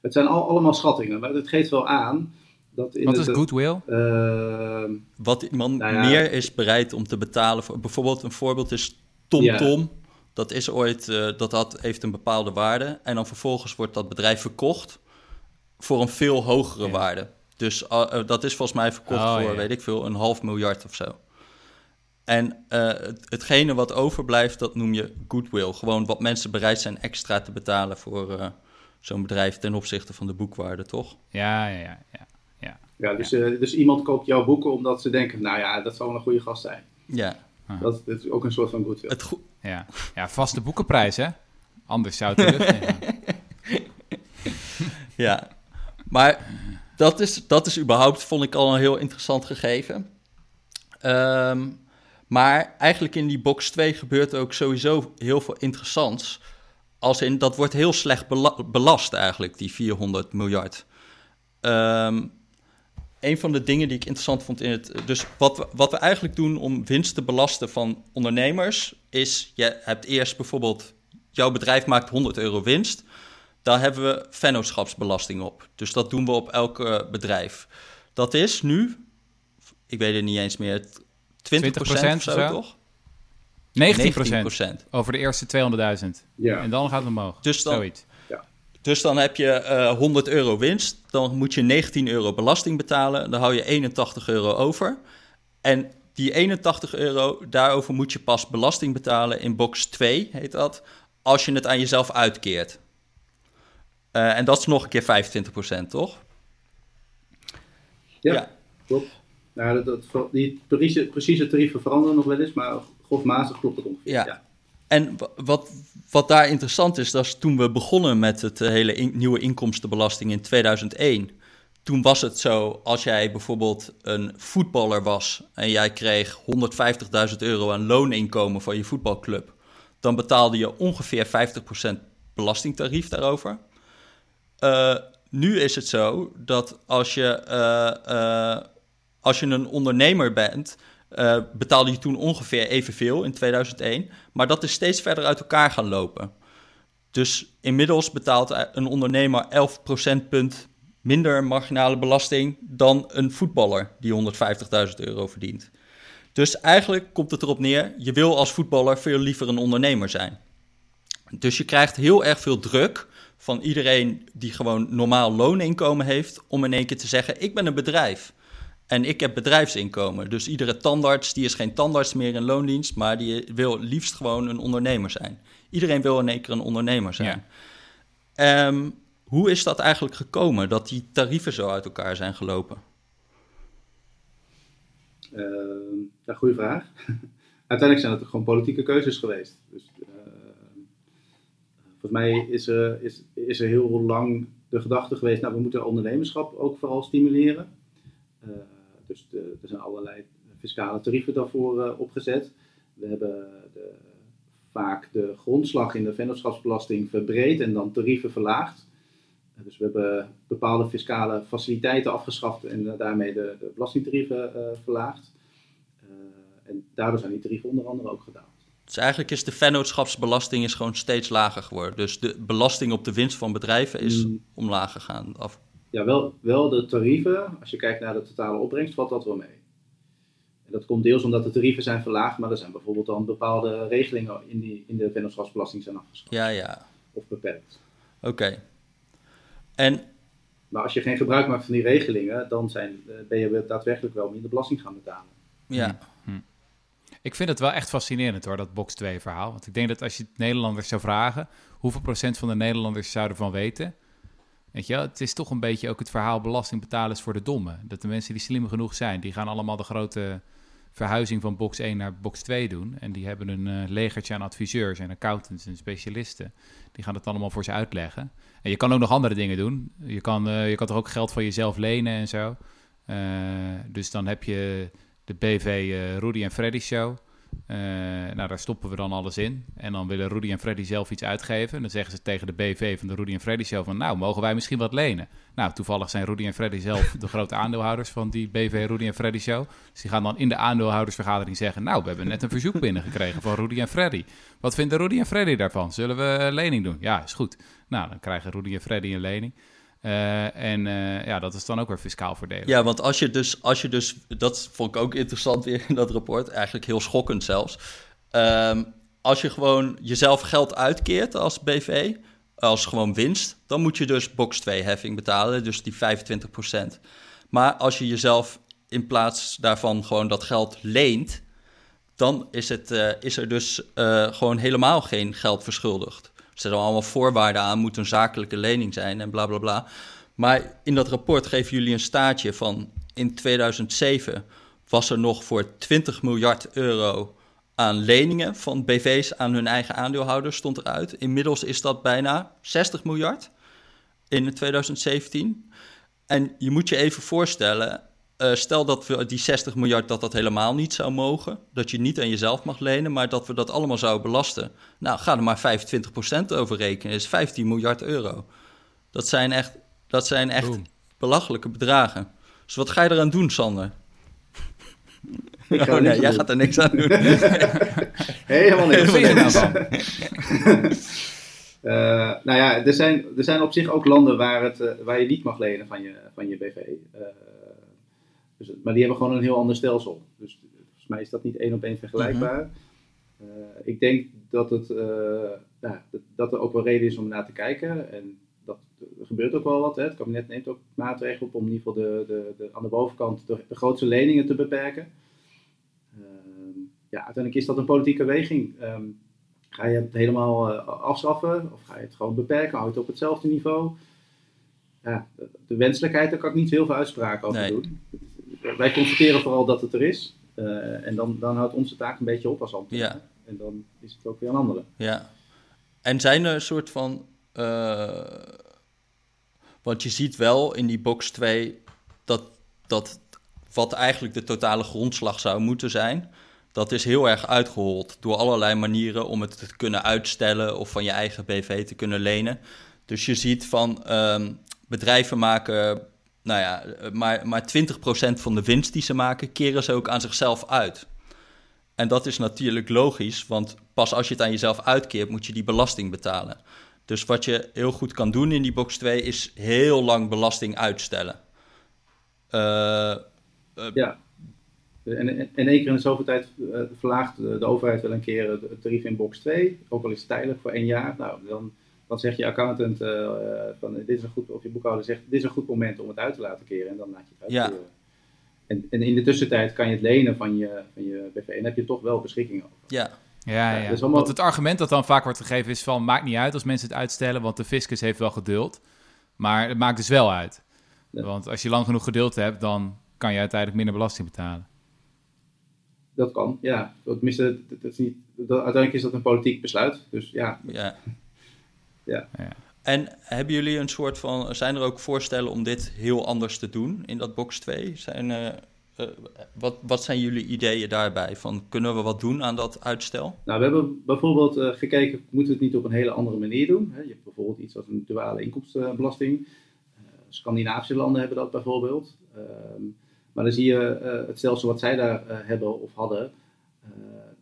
het zijn al, allemaal schattingen, maar het geeft wel aan dat... In Wat het, is goodwill? Uh, Wat iemand nou ja, meer is bereid om te betalen voor... Bijvoorbeeld een voorbeeld is TomTom. Tom, Tom. Dat is ooit, uh, dat had, heeft een bepaalde waarde. En dan vervolgens wordt dat bedrijf verkocht voor een veel hogere ja. waarde. Dus uh, dat is volgens mij verkocht oh, voor, weet ik veel, een half miljard of zo. En uh, hetgene wat overblijft, dat noem je goodwill. Gewoon wat mensen bereid zijn extra te betalen voor uh, zo'n bedrijf ten opzichte van de boekwaarde, toch? Ja, ja, ja. Ja, ja. ja dus, ja. Uh, dus iemand koopt jouw boeken omdat ze denken, nou ja, dat zal wel een goede gast zijn. Ja. Ah. Dat, dat, is ook een soort van goodwill. Het go ja. ja, vaste boekenprijs, hè? Anders zou het terug Ja, maar dat is, dat is überhaupt, vond ik al een heel interessant gegeven. Um, maar eigenlijk in die box 2 gebeurt ook sowieso heel veel interessants. Als in, dat wordt heel slecht belast eigenlijk, die 400 miljard. Um, een van de dingen die ik interessant vond in het... Dus wat we, wat we eigenlijk doen om winst te belasten van ondernemers... is, je hebt eerst bijvoorbeeld... jouw bedrijf maakt 100 euro winst... daar hebben we vennootschapsbelasting op. Dus dat doen we op elk bedrijf. Dat is nu, ik weet het niet eens meer... 20, 20 of zo, toch? 19 procent. Over de eerste 200.000. Ja. En dan gaat het omhoog. Dus dan, Zoiets. Ja. Dus dan heb je uh, 100 euro winst. Dan moet je 19 euro belasting betalen. Dan hou je 81 euro over. En die 81 euro, daarover moet je pas belasting betalen in box 2, heet dat. Als je het aan jezelf uitkeert. Uh, en dat is nog een keer 25 procent, toch? Ja, ja. klopt. Nou, dat, dat, die precieze, precieze tarieven veranderen nog wel eens, maar grofmatig klopt het ongeveer. Ja. En wat, wat daar interessant is, dat is toen we begonnen met het eh, hele nieuwe inkomstenbelasting in 2001. Toen was het zo, als jij bijvoorbeeld een voetballer was en jij kreeg 150.000 euro aan looninkomen van je voetbalclub, dan betaalde je ongeveer 50% belastingtarief daarover. Uh, nu is het zo dat als je, uh, als je een ondernemer bent, uh, betaalde je toen ongeveer evenveel in 2001. Maar dat is steeds verder uit elkaar gaan lopen. Dus inmiddels betaalt een ondernemer 11 procentpunt minder marginale belasting dan een voetballer die 150.000 euro verdient. Dus eigenlijk komt het erop neer, je wil als voetballer veel liever een ondernemer zijn. Dus je krijgt heel erg veel druk van iedereen die gewoon normaal looninkomen heeft, om in één keer te zeggen: Ik ben een bedrijf. En ik heb bedrijfsinkomen. Dus iedere tandarts, die is geen tandarts meer in loondienst, maar die wil liefst gewoon een ondernemer zijn. Iedereen wil in één keer een ondernemer zijn. Ehm, hoe is dat eigenlijk gekomen, dat die tarieven zo uit elkaar zijn gelopen? Uh, ja, goede vraag. Uiteindelijk zijn het gewoon politieke keuzes geweest. Dus, uh, volgens mij is er, is, is er heel lang de gedachte geweest, nou we moeten ondernemerschap ook vooral stimuleren. Uh, dus de, er zijn allerlei fiscale tarieven daarvoor uh, opgezet. We hebben de, vaak de grondslag in de vennootschapsbelasting verbreed en dan tarieven verlaagd. Uh, dus we hebben bepaalde fiscale faciliteiten afgeschaft en daarmee de, de belastingtarieven verlaagd. en daardoor zijn die tarieven onder andere ook gedaald. Dus eigenlijk is de vennootschapsbelasting is gewoon steeds lager geworden. Dus de belasting op de winst van bedrijven is mm. omlaag gegaan. Af ja, wel, wel de tarieven, als je kijkt naar de totale opbrengst, valt dat wel mee. En dat komt deels omdat de tarieven zijn verlaagd, maar er zijn bijvoorbeeld dan bepaalde regelingen in, die, in de vennootschapsbelasting zijn afgeschaft. Ja, ja. Of beperkt. Oké. En... Maar als je geen gebruik maakt van die regelingen, dan zijn, eh, ben je daadwerkelijk wel minder belasting gaan betalen. Ja. Hm. hm. Ik vind het wel echt fascinerend hoor, dat box 2 verhaal. Want ik denk dat als je Nederlanders zou vragen, hoeveel procent van de Nederlanders zouden van weten Weet het is toch een beetje ook het verhaal belasting betalen is voor de dommen. Dat de mensen die slim genoeg zijn, die gaan allemaal de grote verhuizing van box 1 naar box 2 doen. En die hebben een uh, legertje aan adviseurs en accountants en specialisten. Die gaan het allemaal voor ze uitleggen. En je kan ook nog andere dingen doen. Je kan, uh, je kan toch ook geld van jezelf lenen en zo. Uh, dus dan heb je de BV Rudy en Freddy Show. Uh, nou, daar stoppen we dan alles in. En dan willen Rudy en Freddy zelf iets uitgeven. En dan zeggen ze tegen de BV van de Rudy en Freddy Show van... nou, mogen wij misschien wat lenen? Nou, toevallig zijn Rudy en Freddy zelf de grote aandeelhouders van die BV Rudy en Freddy Show. Dus die gaan dan in de aandeelhoudersvergadering zeggen... nou, we hebben net een verzoek binnengekregen van Rudy en Freddy. Wat vinden Rudy en Freddy daarvan? Zullen we lening doen? Ja, is goed. Nou, dan krijgen Rudy en Freddy een lening. Uh, en uh, ja, dat is dan ook weer fiscaal voordelig. Ja, want als je dus, als je dus, dat vond ik ook interessant weer in dat rapport, eigenlijk heel schokkend zelfs. Um, als je gewoon jezelf geld uitkeert als BV, als gewoon winst, dan moet je dus box 2 heffing betalen, dus die 25%. Maar als je jezelf in plaats daarvan gewoon dat geld leent, dan is, het, uh, is er dus gewoon helemaal geen geld verschuldigd. Er allemaal voorwaarden aan, moet een zakelijke lening zijn en bla bla bla. Maar in dat rapport geven jullie een staartje van in 2007 was er nog voor 20 miljard euro aan leningen van BV's aan hun eigen aandeelhouders stond eruit. Inmiddels is dat bijna 60 miljard in 2017. En je moet je even voorstellen, uh, stel dat we die 60 miljard dat dat helemaal niet zou mogen, dat je niet aan jezelf mag lenen, maar dat we dat allemaal zouden belasten. Nou, ga er maar 25% over rekenen, is 15 miljard euro. Dat zijn echt, dat zijn echt belachelijke bedragen. Dus wat ga je eraan doen, Sander? Oh nee, jij gaat er niks aan doen. Helemaal niks. Uh, nou ja, er zijn, er zijn op zich ook landen waar, het, uh, waar je niet mag lenen van je, van je BV. Dus, maar die hebben gewoon een heel ander stelsel. Dus volgens mij is dat niet één op één vergelijkbaar. Uh, ik denk dat, het, uh, nou, dat, dat, er ook wel reden is om naar te kijken. En dat, er gebeurt ook wel wat. Hè. Het kabinet neemt ook maatregelen op om in ieder geval de, de, de aan de bovenkant de, de grootste leningen te beperken. Uh, ja, uiteindelijk is dat een politieke weging. Um, ga je het helemaal afschaffen of ga je het gewoon beperken? Hou je het op hetzelfde niveau? Ja, de, wenselijkheid, daar kan ik niet heel veel uitspraken over nee. doen wij constateren vooral dat het er is. Uh, en dan, dan houdt onze taak een beetje op als ambtenaar. Ja. En dan is het ook weer een andere. Ja. En zijn er een soort van. Uh, want je ziet wel in die box 2 dat, dat wat eigenlijk de totale grondslag zou moeten zijn. Dat is heel erg uitgehold door allerlei manieren om het te kunnen uitstellen of van je eigen BV te kunnen lenen. Dus je ziet van um, bedrijven maken, nou ja, maar, maar 20% van de winst die ze maken, keren ze ook aan zichzelf uit. En dat is natuurlijk logisch, want pas als je het aan jezelf uitkeert, moet je die belasting betalen. Dus wat je heel goed kan doen in die box 2 is heel lang belasting uitstellen. Uh, ja. En, in één keer in de zoveel tijd verlaagt de, overheid wel een keer het tarief in box 2, ook al is het tijdelijk voor één jaar. Nou, dan, dan zegt je accountant uh, van dit is een goed, of je boekhouder zegt dit is een goed moment om het uit te laten keren en dan laat je het uitkeren. Ja. En, en, in de tussentijd kan je het lenen van je, van je BV en heb je toch wel beschikking over. Ja, ja, ja. Dus want het argument dat dan vaak wordt gegeven is van... maakt niet uit als mensen het uitstellen, want de fiscus heeft wel geduld. Maar het maakt dus wel uit. Want als je lang genoeg geduld hebt, dan kan je uiteindelijk minder belasting betalen. Dat kan, ja. Tenminste, dat is niet, dat, uiteindelijk is dat een politiek besluit. Dus ja. ja. Ja. En hebben jullie een soort van... Zijn er ook voorstellen om dit heel anders te doen in dat box 2? Zijn... Uh, uh, wat, wat zijn jullie ideeën daarbij? Van, kunnen we wat doen aan dat uitstel? Nou, we hebben bijvoorbeeld uh, gekeken, moeten we het niet op een hele andere manier doen? Hè? Je hebt bijvoorbeeld iets als een duale inkomstenbelasting. Uh, Scandinavische landen hebben dat bijvoorbeeld. Ehm, maar dan zie je het stelsel wat zij daar hebben of hadden,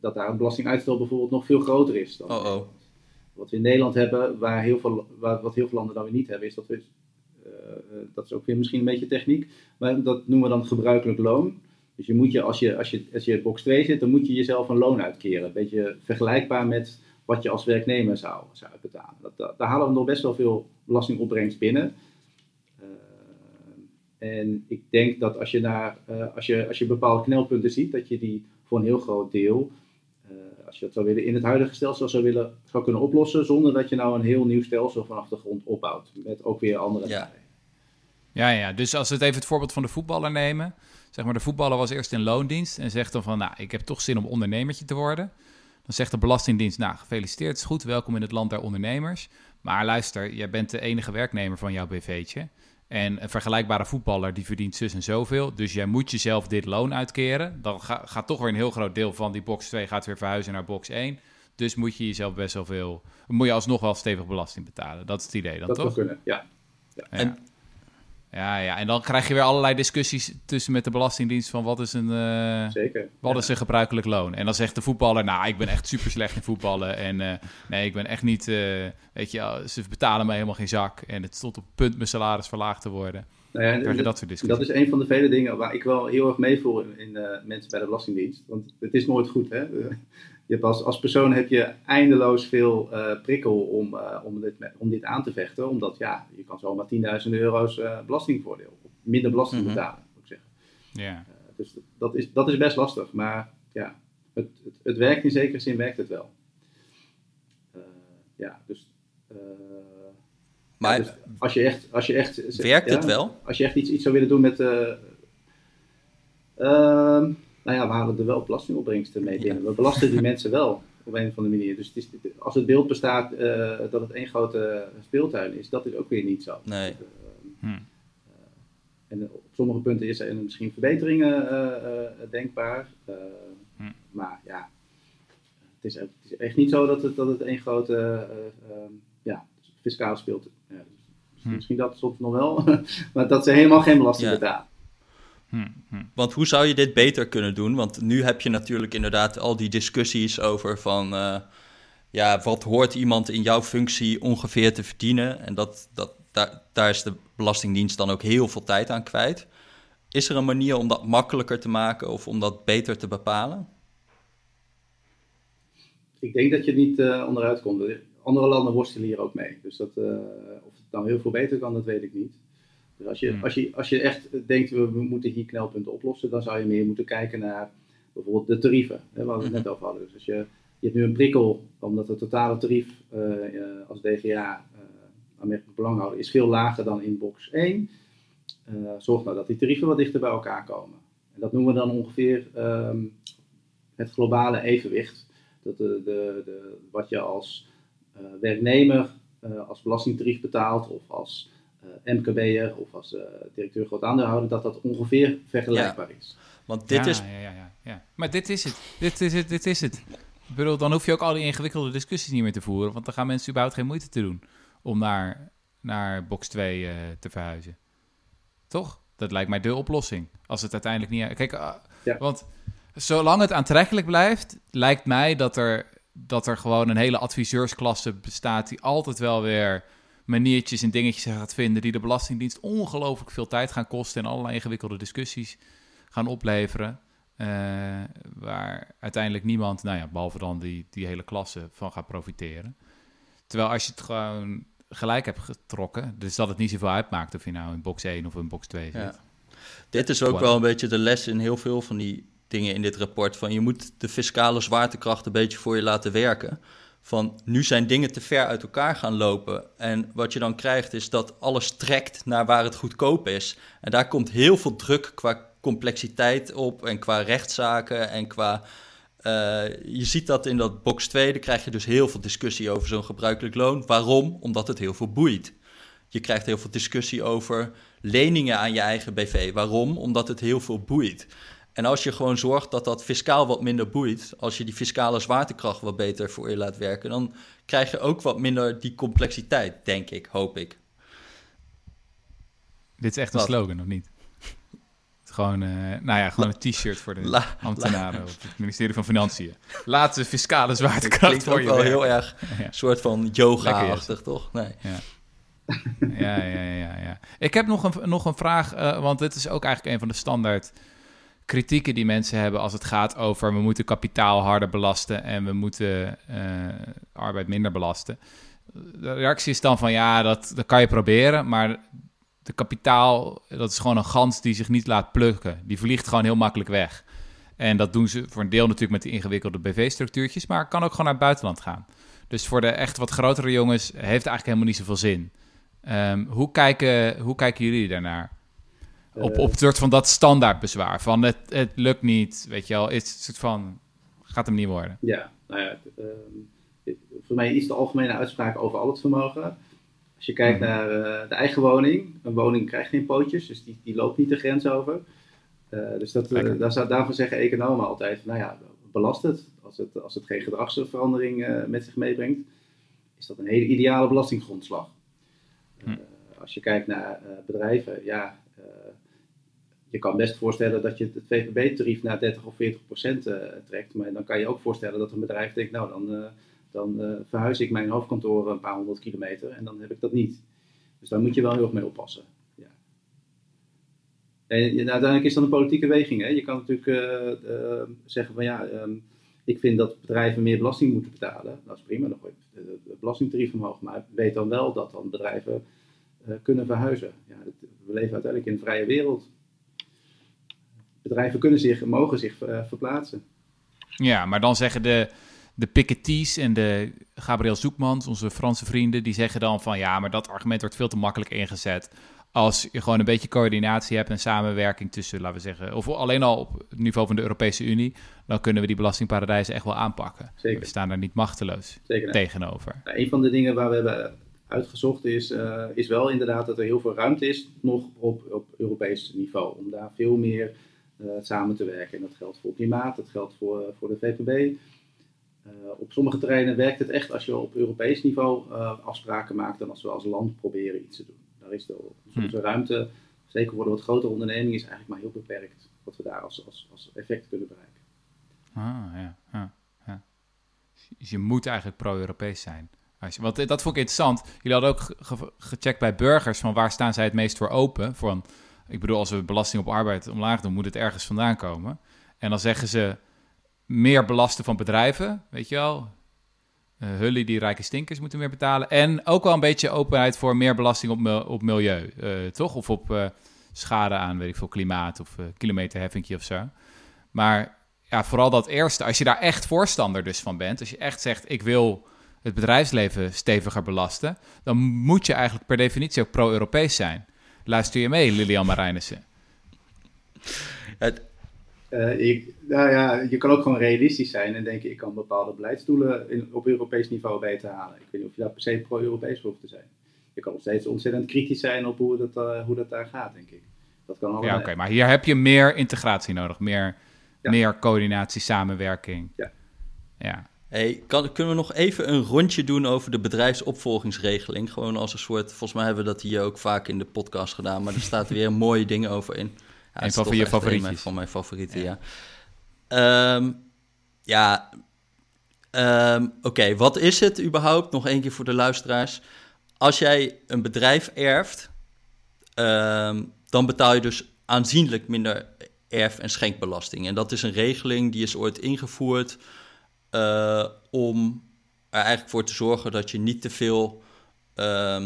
dat daar een belastinguitstel bijvoorbeeld nog veel groter is. Dan oh, oh. Wat we in Nederland hebben, waar heel veel, wat heel veel landen dan weer niet hebben, is dat we eh, dat is ook weer misschien een beetje techniek, maar dat noemen we dan gebruikelijk loon. Dus je moet je, als je, als je, als je box 2 zit, dan moet je jezelf een loon uitkeren. Een beetje vergelijkbaar met wat je als werknemer zou, zou betalen. Dat, daar halen we nog best wel veel belastingopbrengst binnen. Uh, en ik denk dat als je, naar, als, je, als je bepaalde knelpunten ziet, dat je die voor een heel groot deel, als je dat zou willen, in het huidige stelsel zou, willen, zou kunnen oplossen, zonder dat je nou een heel nieuw stelsel vanaf de grond opbouwt. Met ook weer andere ja. Ja, ja, dus als we het even het voorbeeld van de voetballer nemen. Zeg maar, de voetballer was eerst in loondienst en zegt dan van, nou, ik heb toch zin om ondernemertje te worden. Dan zegt de Belastingdienst, nou, gefeliciteerd, het is goed, welkom in het land der ondernemers. Maar luister, jij bent de enige werknemer van jouw BV'tje. En een vergelijkbare voetballer die verdient zus en zoveel. Dus jij moet jezelf dit loon uitkeren. Dan gaat toch weer een heel groot deel van die box 2 gaat weer verhuizen naar box 1. Dus moet je jezelf best wel veel... Moet je alsnog wel stevig belasting betalen. Dat is het idee dan, dat toch? Dat kunnen, ja. ja. En ja, ja, en dan krijg je weer allerlei discussies tussen met de Belastingdienst van wat is een, uh, Zeker, wat is een gebruikelijk loon. En dan zegt de voetballer, nou, ik ben echt super slecht in voetballen. En uh, nee, ik ben echt niet, uh, weet je, ze betalen mij helemaal geen zak. En het stond op punt mijn salaris verlaagd te worden. Nou ja, dat, dat, soort discussies. dat is een van de vele dingen waar ik wel heel erg meevoel in, in mensen bij de Belastingdienst. Want het is nooit goed, hè je hebt als, als persoon heb je eindeloos veel uh, prikkel om, uh, om, dit, om dit aan te vechten. Omdat ja, je kan zomaar 10.000 euro's uh, belastingvoordeel, minder belasting mm -hmm. betalen, moet ik zeggen. Ja. dus dat is, dat is best lastig. Maar ja, het, het, het werkt in zekere zin, werkt het wel. ja, dus... maar ja, dus als je echt... Als je echt werkt het wel? Als je echt iets, iets zou willen doen met... Ehm, nou ja, we halen er wel belastingopbrengsten mee binnen. We belasten die mensen wel op een of andere manier. Dus het is, als het beeld bestaat uh, dat het één grote speeltuin is, dat is ook weer niet zo. Nee. Dus, uh, hm. en op sommige punten is er misschien verbeteringen denkbaar. Hm. Maar ja, het is, het is, echt niet zo dat het, dat het één grote ja, fiscale speeltuin is. Ja, dus hm. Misschien dat soms nog wel, maar dat ze helemaal geen belasting ja. betalen. Want hoe zou je dit beter kunnen doen? Want nu heb je natuurlijk inderdaad al die discussies over van... Uh, ja, wat hoort iemand in jouw functie ongeveer te verdienen? En dat, dat, daar, is de Belastingdienst dan ook heel veel tijd aan kwijt. Is er een manier om dat makkelijker te maken of om dat beter te bepalen? Ik denk dat je niet uh, onderuit komt. Andere landen worstelen hier ook mee. Dus dat, uh, of het dan heel veel beter kan, dat weet ik niet. Dus als je, hmm. als, je, als je echt denkt, we, we moeten hier knelpunten oplossen, dan zou je meer moeten kijken naar bijvoorbeeld de tarieven, hè, waar we het net hmm. over hadden. Dus als je, je hebt nu een prikkel, omdat het totale tarief uh, als DGA, uh, aanmerkelijk belanghouder, is veel lager dan in box 1. Uh, zorg nou dat die tarieven wat dichter bij elkaar komen. En dat noemen we dan ongeveer um, het globale evenwicht. Dat de, de, de, wat je als werknemer als belastingtarief betaalt of als MKB'er of als directeur groot aandeelhouder, dat dat ongeveer vergelijkbaar is. Want dit is... Ja, ja, ja, ja. Maar dit is het. Dit is het, dit is het. Ik bedoel, dan hoef je ook al die ingewikkelde discussies niet meer te voeren, want dan gaan mensen überhaupt geen moeite te doen om naar, naar box 2 te verhuizen. Toch? Dat lijkt mij de oplossing. Als het uiteindelijk niet. Kijk, uh, want zolang het aantrekkelijk blijft, lijkt mij dat er, dat er gewoon een hele adviseursklasse bestaat die altijd wel weer maniertjes en dingetjes gaat vinden die de Belastingdienst ongelooflijk veel tijd gaan kosten en allerlei ingewikkelde discussies gaan opleveren. Uh, waar uiteindelijk niemand, nou ja, behalve dan die, die hele klasse, van gaat profiteren. Terwijl als je het gewoon gelijk hebt getrokken. Dus dat het niet zoveel uitmaakt of je nou in box 1 of in box 2 zit. Ja. Dit is ook wel een beetje de les in heel veel van die dingen in dit rapport. Van je moet de fiscale zwaartekracht een beetje voor je laten werken. Van nu zijn dingen te ver uit elkaar gaan lopen. En wat je dan krijgt is dat alles trekt naar waar het goedkoop is. En daar komt heel veel druk qua complexiteit op en qua rechtszaken en qua uh, je ziet dat in dat box 2, daar krijg je dus heel veel discussie over zo'n gebruikelijk loon. Waarom? Omdat het heel veel boeit. Je krijgt heel veel discussie over leningen aan je eigen BV. Waarom? Omdat het heel veel boeit. En als je gewoon zorgt dat dat fiscaal wat minder boeit, als je die fiscale zwaartekracht wat beter voor je laat werken, dan krijg je ook wat minder die complexiteit, denk ik, hoop ik. Dit is echt een slogan, of niet? Gewoon, uh, nou ja, gewoon een t-shirt voor de ambtenaren op het ministerie van Financiën. Laat de fiscale zwaartekracht voor je wel heel erg een soort van yoga-achtig, toch? Nee. Ja. ja, ja, ja, ja. Ik heb nog een, nog een vraag, uh, want dit is ook eigenlijk een van de standaard kritieken die mensen hebben als het gaat over we moeten kapitaal harder belasten en we moeten uh, arbeid minder belasten. De reactie is dan van ja, dat, dat kan je proberen, maar de kapitaal, dat is gewoon een gans die zich niet laat plukken. Die vliegt gewoon heel makkelijk weg. En dat doen ze voor een deel natuurlijk met die ingewikkelde BV-structuurtjes, maar kan ook gewoon naar het buitenland gaan. Dus voor de echt wat grotere jongens heeft eigenlijk helemaal niet zoveel zin. Um, hoe, kijken, hoe kijken jullie daarnaar? Op, op het soort van dat standaardbezwaar van het, het lukt niet, weet je wel, het soort van, gaat hem niet worden. Ja, nou ja, uh, voor mij is de algemene uitspraak over al het vermogen. Als je kijkt mhm. naar uh, de eigen woning, een woning krijgt geen pootjes, dus die, die loopt niet de grens over. Uh, dus dat, daar, daarvoor zeggen economen altijd, nou ja, belast het. Als het, als het geen gedragsverandering met zich meebrengt, is dat een hele ideale belastinggrondslag. Hm. Als je kijkt naar bedrijven, ja, je kan best voorstellen dat je het VPB-tarief naar 30 of 40 procent trekt. Maar dan kan je ook voorstellen dat een bedrijf denkt, nou dan dan uh, verhuis ik mijn hoofdkantoor een paar honderd kilometer en dan heb ik dat niet. Dus daar moet je wel heel erg mee oppassen. En, uiteindelijk is dat een politieke weging. Hè? Je kan natuurlijk zeggen van ja, um, ik vind dat bedrijven meer belasting moeten betalen. Dat is prima, dan gooi je het belastingtarief omhoog. Maar weet dan wel dat dan bedrijven kunnen verhuizen. Ja, we leven uiteindelijk in een vrije wereld. Bedrijven kunnen zich, mogen zich verplaatsen. Ja, maar dan zeggen de, de Piketty's en de Gabriel Zoekmans, onze Franse vrienden, die zeggen dan van ja, maar dat argument wordt veel te makkelijk ingezet. Als je gewoon een beetje coördinatie hebt en samenwerking tussen, laten we zeggen, of alleen al op het niveau van de Europese Unie, dan kunnen we die belastingparadijzen echt wel aanpakken. Zeker. We staan daar niet machteloos Zeker. tegenover. Nou, een van de dingen waar we hebben uitgezocht is, uh, is wel inderdaad dat er heel veel ruimte is nog op, op Europees niveau. Om daar veel meer samen te werken. En dat geldt voor klimaat, dat geldt voor, voor de VPB. Uh, op sommige terreinen werkt het echt als je op Europees niveau afspraken maakt dan als we als land proberen iets te doen. Daar is de, onze hm. ruimte, zeker voor de wat grotere ondernemingen, is eigenlijk maar heel beperkt wat we daar als, als, als effect kunnen bereiken. Ah, ja. ja, ja. Dus je moet eigenlijk pro-Europees zijn. Als je, want dat vond ik interessant. Jullie hadden ook gecheckt bij burgers van waar staan zij het meest voor open. Van, ik bedoel, als we belasting op arbeid omlaag doen, moet het ergens vandaan komen. En dan zeggen ze meer belasten van bedrijven, weet je wel. Uh, die rijke stinkers moeten meer betalen. En ook wel een beetje openheid voor meer belasting op, op milieu, uh, toch? Of op uh, schade aan, weet ik veel, klimaat of kilometerheffingje of zo. Maar ja, vooral dat eerste, als je daar echt voorstander dus van bent, als je echt zegt, ik wil het bedrijfsleven steviger belasten, dan moet je eigenlijk per definitie ook pro-Europees zijn. Luister je mee, Lilian Marijnissen? Het, Uh, je, nou ja, je kan ook gewoon realistisch zijn en denken, ik kan bepaalde beleidsdoelen in, op Europees niveau beter halen. Ik weet niet of je daar per se pro-Europees hoeft te zijn. Je kan nog steeds ontzettend kritisch zijn op hoe dat, uh, hoe dat daar gaat, denk ik. Dat kan ja, oké, maar hier heb je meer integratie nodig, meer, meer coördinatie, samenwerking. Ja. ja. Hey, kan, kunnen we nog even een rondje doen over de bedrijfsopvolgingsregeling? Gewoon als een soort, volgens mij hebben we dat hier ook vaak in de podcast gedaan, maar er staat weer mooie dingen over in. Ja, een van je favorieten. Van mijn favorieten, ja. Ja, um, ja um, oké, wat is het überhaupt? Nog één keer voor de luisteraars. Als jij een bedrijf erft, um, dan betaal je dus aanzienlijk minder erf- en schenkbelasting. En dat is een regeling die is ooit ingevoerd uh, om er eigenlijk voor te zorgen dat je niet te veel. Uh,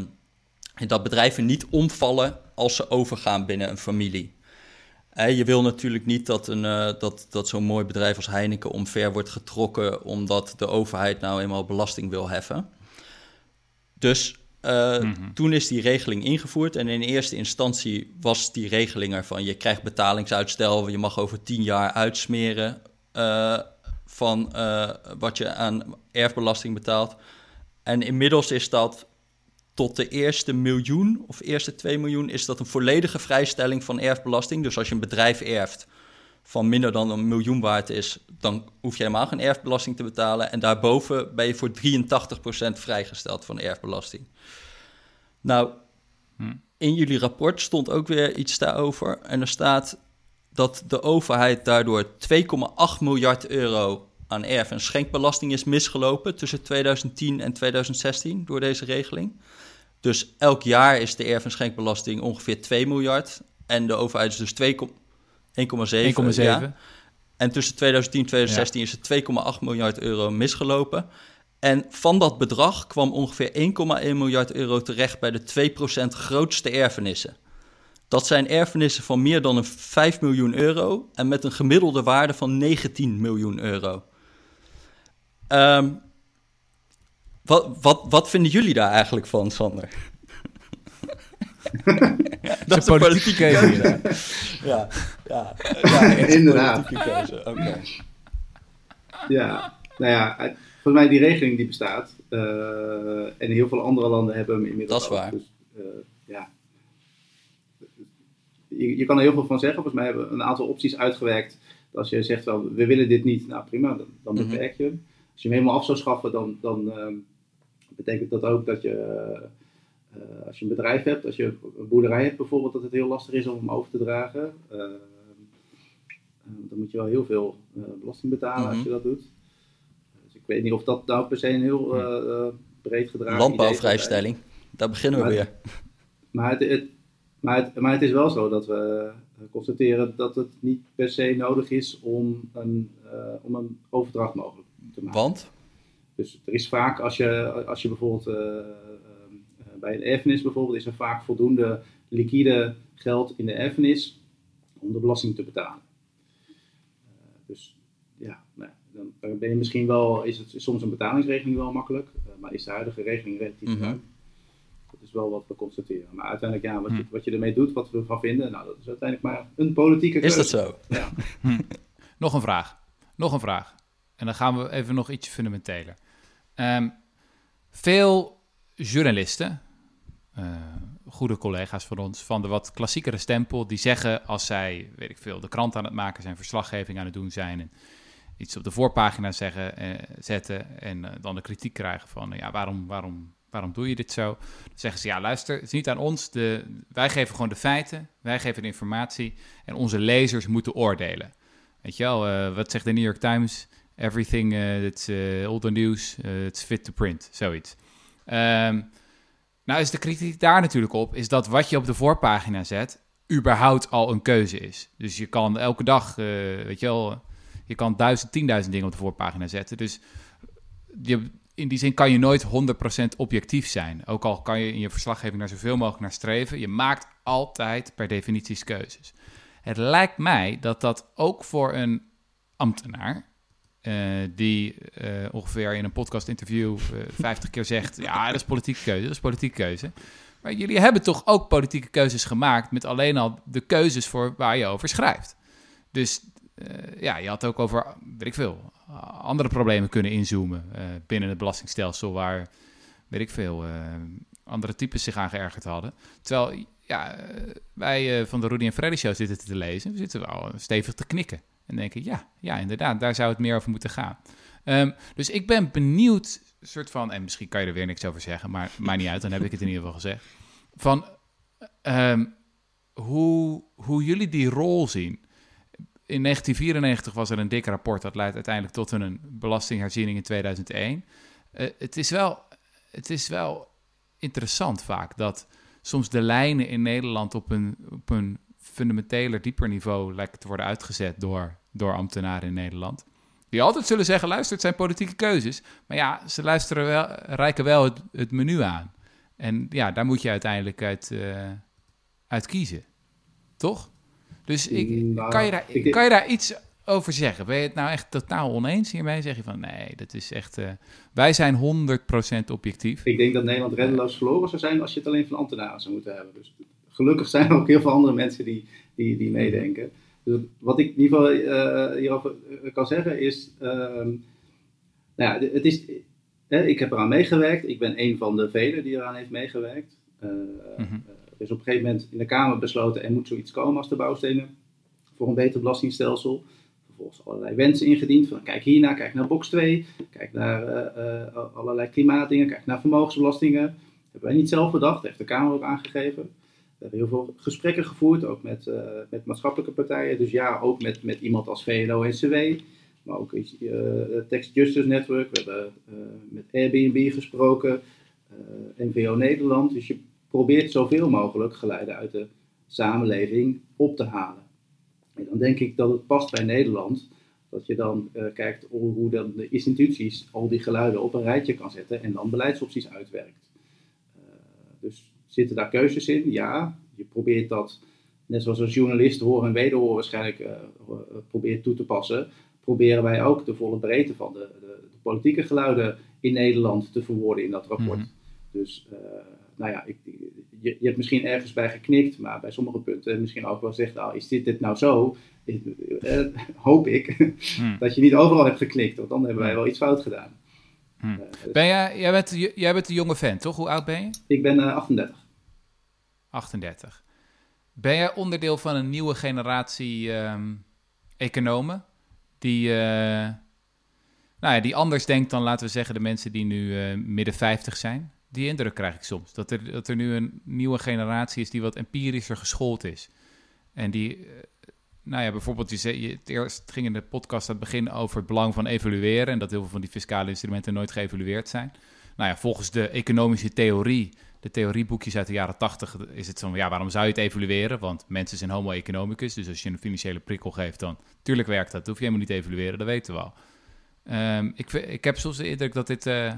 dat bedrijven niet omvallen als ze overgaan binnen een familie. Je wil natuurlijk niet dat, een, uh, dat, dat zo'n mooi bedrijf als Heineken omver wordt getrokken omdat de overheid nou eenmaal belasting wil heffen. Dus uh, mm-hmm. toen is die regeling ingevoerd en in eerste instantie was die regeling ervan: je krijgt betalingsuitstel, je mag over tien jaar uitsmeren van uh, wat je aan erfbelasting betaalt. En inmiddels is dat tot de eerste miljoen of eerste 2 miljoen is dat een volledige vrijstelling van erfbelasting. Dus als je een bedrijf erft van minder dan een miljoen waard is, dan hoef je helemaal geen erfbelasting te betalen. En daarboven ben je voor 83% vrijgesteld van erfbelasting. Nou, hm. in jullie rapport stond ook weer iets daarover. En er staat dat de overheid daardoor 2,8 miljard euro aan erf- en schenkbelasting is misgelopen tussen 2010 en 2016 door deze regeling. Dus elk jaar is de erf- en schenkbelasting ongeveer 2 miljard. En de overheid is dus 1,7. Ja. En tussen 2010 en 2016 is het 2,8 miljard euro misgelopen. En van dat bedrag kwam ongeveer 1,1 miljard euro terecht bij de 2% grootste erfenissen. Dat zijn erfenissen van meer dan een 5 miljoen euro en met een gemiddelde waarde van 19 miljoen euro. Um, wat, wat, wat vinden jullie daar eigenlijk van, Sander? dat is een politieke keuze. ja, ja, ja, inderdaad. keuze. Oké. Ja, nou ja, volgens mij die regeling die bestaat. Uh, en heel veel andere landen hebben hem inmiddels. Dat is waar. Dus, uh, ja. Je, je, kan er heel veel van zeggen. Volgens mij hebben we een aantal opties uitgewerkt. Als je zegt, wel, we willen dit niet, nou prima, dan, dan mhm. beperk je hem. Als je hem helemaal af zou schaffen, dan, dan uh, betekent dat ook dat je, uh, als je een bedrijf hebt, als je een boerderij hebt bijvoorbeeld, dat het heel lastig is om hem over te dragen. Uh, dan moet je wel heel veel belasting betalen als mhm. je dat doet. Dus ik weet niet of dat nou per se een heel breed gedragen Landbouwvrijstelling, daar beginnen we maar, weer. Maar het, het, maar, het, maar het is wel zo dat we constateren dat het niet per se nodig is om een, om een overdracht mogelijk want? Dus er is vaak, als je, als je bijvoorbeeld uh, uh, bij een erfenis bijvoorbeeld, is er vaak voldoende liquide geld in de erfenis om de belasting te betalen. Uh, dus ja, nou, dan, ben je misschien wel, is het soms een betalingsregeling wel makkelijk, maar is de huidige regeling relatief mm -hmm. Is wel wat we constateren. Maar uiteindelijk, ja, wat, je, hm. wat je ermee doet, wat we ervan vinden, nou, dat is uiteindelijk maar een politieke keuze. Is dat zo? Ja. Hm. Nog een vraag. Nog een vraag. En dan gaan we even nog iets fundamenteler. Um, veel journalisten, uh, goede collega's van ons, van de wat klassiekere stempel, die zeggen als zij, weet ik veel, de krant aan het maken zijn, verslaggeving aan het doen zijn en iets op de voorpagina zeggen, uh, zetten en uh, dan de kritiek krijgen van, ja, waarom, waarom, waarom doe je dit zo? Dan zeggen ze, ja, luister, het is niet aan ons, de, wij geven gewoon de feiten, wij geven de informatie en onze lezers moeten oordelen. Weet je wel, wat zegt de New York Times? everything uh, that's uh, all the news, it's fit to print, zoiets. Um, nou is de kritiek daar natuurlijk op, is dat wat je op de voorpagina zet, überhaupt al een keuze is. Dus je kan elke dag, weet je wel, je kan duizend, tienduizend dingen op de voorpagina zetten. Dus je, in die zin kan je nooit 100% objectief zijn. Ook al kan je in je verslaggeving naar zoveel mogelijk naar streven. Je maakt altijd per definitie keuzes. Het lijkt mij dat dat ook voor een ambtenaar uh, die uh, ongeveer in een podcast-interview uh, eh, 50 keer zegt: Ja, dat is politieke keuze, dat is politieke keuze. Maar jullie hebben toch ook politieke keuzes gemaakt met alleen al de keuzes voor waar je over schrijft. Dus ja, je had ook over, weet ik veel, andere problemen kunnen inzoomen binnen het belastingstelsel waar, weet ik veel, andere types zich aan geërgerd hadden. Terwijl, ja, wij van de Rudy en Freddy Show zitten te lezen, we zitten wel stevig te knikken. En denken, ja, ja, inderdaad, daar zou het meer over moeten gaan. Ehm, dus ik ben benieuwd, soort van, en misschien kan je er weer niks over zeggen, maar maakt niet uit, dan heb ik het in ieder geval gezegd. Van ehm, hoe, hoe jullie die rol zien. In 1994 was er een dik rapport dat leidt uiteindelijk tot een belastingherziening in 2001. Uh, eh, het, is wel, het is wel interessant vaak dat soms de lijnen in Nederland op een, op een fundamenteler, dieper niveau lijken te worden uitgezet door, door ambtenaren in Nederland. Die altijd zullen zeggen, luister, het zijn politieke keuzes. Maar ja, ze luisteren wel, reiken wel het, het menu aan. En ja, daar moet je uiteindelijk uit, uh, uit kiezen. Toch? Dus ik, nou, kan, je daar, kan je daar iets over zeggen? Ben je het nou echt totaal oneens hiermee? Zeg je van nee, dat is echt. Uh, wij zijn 100% objectief. Ik denk dat Nederland reddeloos verloren zou zijn als je het alleen van ambtenaren zou moeten hebben. Dus gelukkig zijn er ook heel veel andere mensen die, die, die meedenken. Dus wat ik in ieder geval uh, hierover kan zeggen is. Uh, nou ja, het is ik heb eraan meegewerkt. Ik ben een van de velen die eraan heeft meegewerkt. Er is op een gegeven moment in de Kamer besloten er moet zoiets komen als de bouwstenen voor een beter belastingstelsel. Vervolgens allerlei wensen ingediend. Van kijk hiernaar, kijk naar box 2, kijk naar uh, allerlei klimaatdingen, kijk naar vermogensbelastingen. Dat hebben wij niet zelf bedacht, heeft de Kamer ook aangegeven. We hebben heel veel gesprekken gevoerd, ook met, met maatschappelijke partijen. Dus ja, ook met, met iemand als VLO-NCW maar ook uh, Text Justice Network. We hebben met Airbnb gesproken, NVO Nederland. Dus je probeert zoveel mogelijk geluiden uit de samenleving op te halen. En dan denk ik dat het past bij Nederland dat je dan kijkt hoe, dan de instituties al die geluiden op een rijtje kan zetten en dan beleidsopties uitwerkt. dus zitten daar keuzes in? Ja. Je probeert dat, net zoals een journalist horen en wederhoren waarschijnlijk probeert toe te passen proberen wij ook de volle breedte van de, de, de politieke geluiden in Nederland te verwoorden in dat rapport. Mhm. Dus uh, nou ja, ik, je, je, hebt misschien ergens bij geknikt, maar bij sommige punten misschien ook wel zegt, nou, is dit, dit nou zo? Uh, hoop ik mhm. dat je niet overal hebt geknikt, want dan hebben wij wel iets fout gedaan. Uh, ben jij, jij, bent, jij bent een jonge fan, toch? Hoe oud ben je? Ik ben 38. 38. Ben jij onderdeel van een nieuwe generatie um, economen? die, uh, nou ja, die anders denkt dan, laten we zeggen, de mensen die nu midden 50 zijn. Die indruk krijg ik soms. Dat er, dat er nu een nieuwe generatie is die wat empirischer geschoold is. En die, uh, nou ja, bijvoorbeeld, je zei, je, het eerst ging in de podcast aan het begin over het belang van evalueren. En dat heel veel van die fiscale instrumenten nooit geëvalueerd zijn. Nou ja, volgens de economische theorie de theorieboekjes uit de jaren 80 is het zo ja, waarom zou je het evalueren? Want mensen zijn homo economicus, dus als je een financiële prikkel geeft, dan tuurlijk werkt dat. Dat hoef je helemaal niet te evalueren, dat weten we al. Um, ik, ik heb soms de indruk dat dit, uh,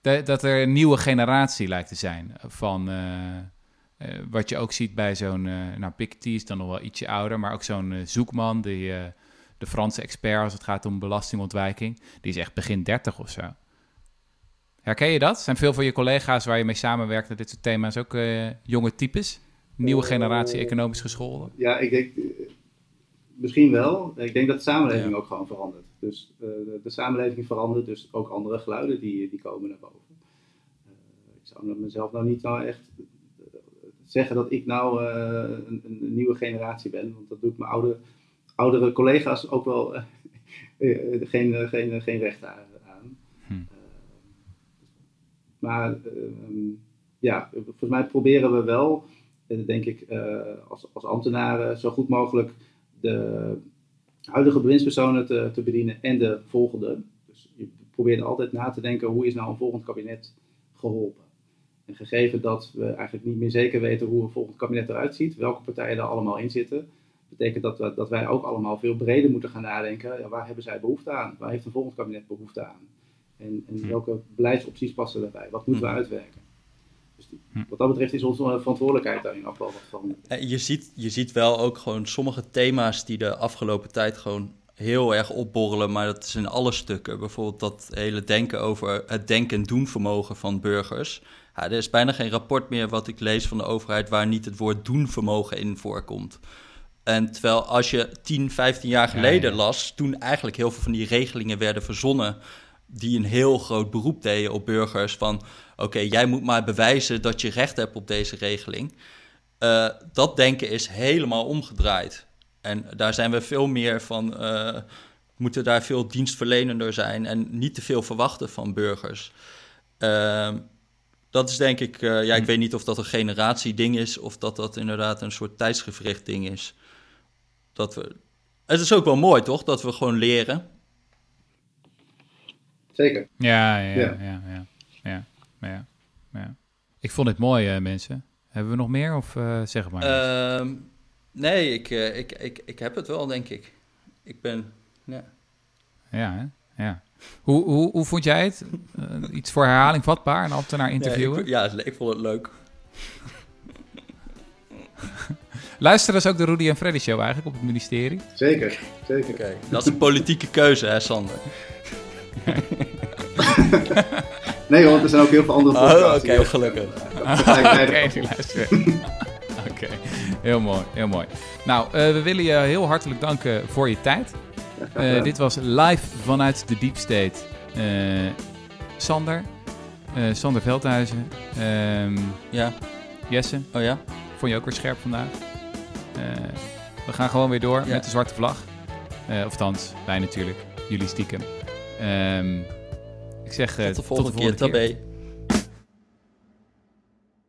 dat er een nieuwe generatie lijkt te zijn van... Uh, uh, wat je ook ziet bij zo'n, uh, nou Piketty is dan nog wel ietsje ouder, maar ook zo'n zoekman, die, de Franse expert als het gaat om belastingontwijking, die is echt begin 30 of zo. Herken je dat? Zijn veel van je collega's waar je mee samenwerkt met dit soort thema's ook jonge types? Nieuwe generatie economisch gescholden? Ja, ik denk misschien wel. Ik denk dat de samenleving ook gewoon verandert. Dus uh, de, de, samenleving verandert, dus ook andere geluiden die, die komen naar boven. ik zou mezelf nou niet nou echt zeggen dat ik nou een, een, nieuwe generatie ben, want dat doet mijn oude, oudere collega's ook wel geen, geen, geen recht aan. Maar ehm, ja, volgens mij proberen we wel, eh, denk ik, als, als ambtenaren zo goed mogelijk de huidige bewindspersonen te, te bedienen en de volgende. Dus je probeert altijd na te denken, hoe is nou een volgend kabinet geholpen? En gegeven dat we eigenlijk niet meer zeker weten hoe een volgend kabinet eruit ziet, welke partijen er allemaal in zitten, betekent dat, dat wij ook allemaal veel breder moeten gaan nadenken. Ja, waar hebben zij behoefte aan? Waar heeft een volgend kabinet behoefte aan? En, en hm. welke beleidsopties passen daarbij? Wat moeten we hm. uitwerken? Dus hm. wat dat betreft is onze verantwoordelijkheid daarin ook wel wat van. Eh, je ziet, je ziet wel ook gewoon sommige thema's die de afgelopen tijd gewoon heel erg opborrelen, maar dat is in alle stukken. Bijvoorbeeld dat hele denken over het denken- en doen vermogen van burgers. Ja, er is bijna geen rapport meer wat ik lees van de overheid waar niet het woord doen vermogen in voorkomt. En terwijl als je 10, 15 jaar geleden las, toen eigenlijk heel veel van die regelingen werden verzonnen die een heel groot beroep deden op burgers van oké, jij moet maar bewijzen dat je recht hebt op deze regeling. Uh, dat denken is helemaal omgedraaid. En daar zijn we veel meer van, uh, moeten daar veel dienstverlenender zijn en niet te veel verwachten van burgers. Uh, dat is denk ik, ja, ik hm. weet niet of dat een generatieding is of dat dat inderdaad een soort tijdsgevricht ding is. Dat we, het is ook wel mooi, toch? Dat we gewoon leren. Zeker. Ja, ja, ja, ja, ja, ja, ja, Ik vond het mooi, uh, mensen. Hebben we nog meer of uh, zeg maar? Uh, nee, ik, uh, ik, ik, ik heb het wel, denk ik. Ik ben, ja. Ja, hè? ja. Hoe, hoe, hoe vond jij het? iets voor herhaling vatbaar, een ambtenaar interviewen? Ja, ik, ja, ik vond het leuk. Luisteren ze ook de Rudy en Freddy show eigenlijk op het ministerie? Zeker, zeker. Okay. Dat is een politieke keuze, hè, Sander? nee, want er zijn ook heel veel andere podcasts. Oh, oké, okay, gelukkig. Oké, heel mooi, heel mooi. Nou, uh, we willen je heel hartelijk danken voor je tijd. Uh, dit was live vanuit de Deep State. Uh, Sander, Sander Veldhuizen. Um, ja. Jesse. Oh ja? Vond je ook weer scherp vandaag? we gaan gewoon weer door ja. met de zwarte vlag. of althans, wij natuurlijk. Jullie stiekem. Um, ik zeg uh, tot de volgende, tot de volgende keer. keer.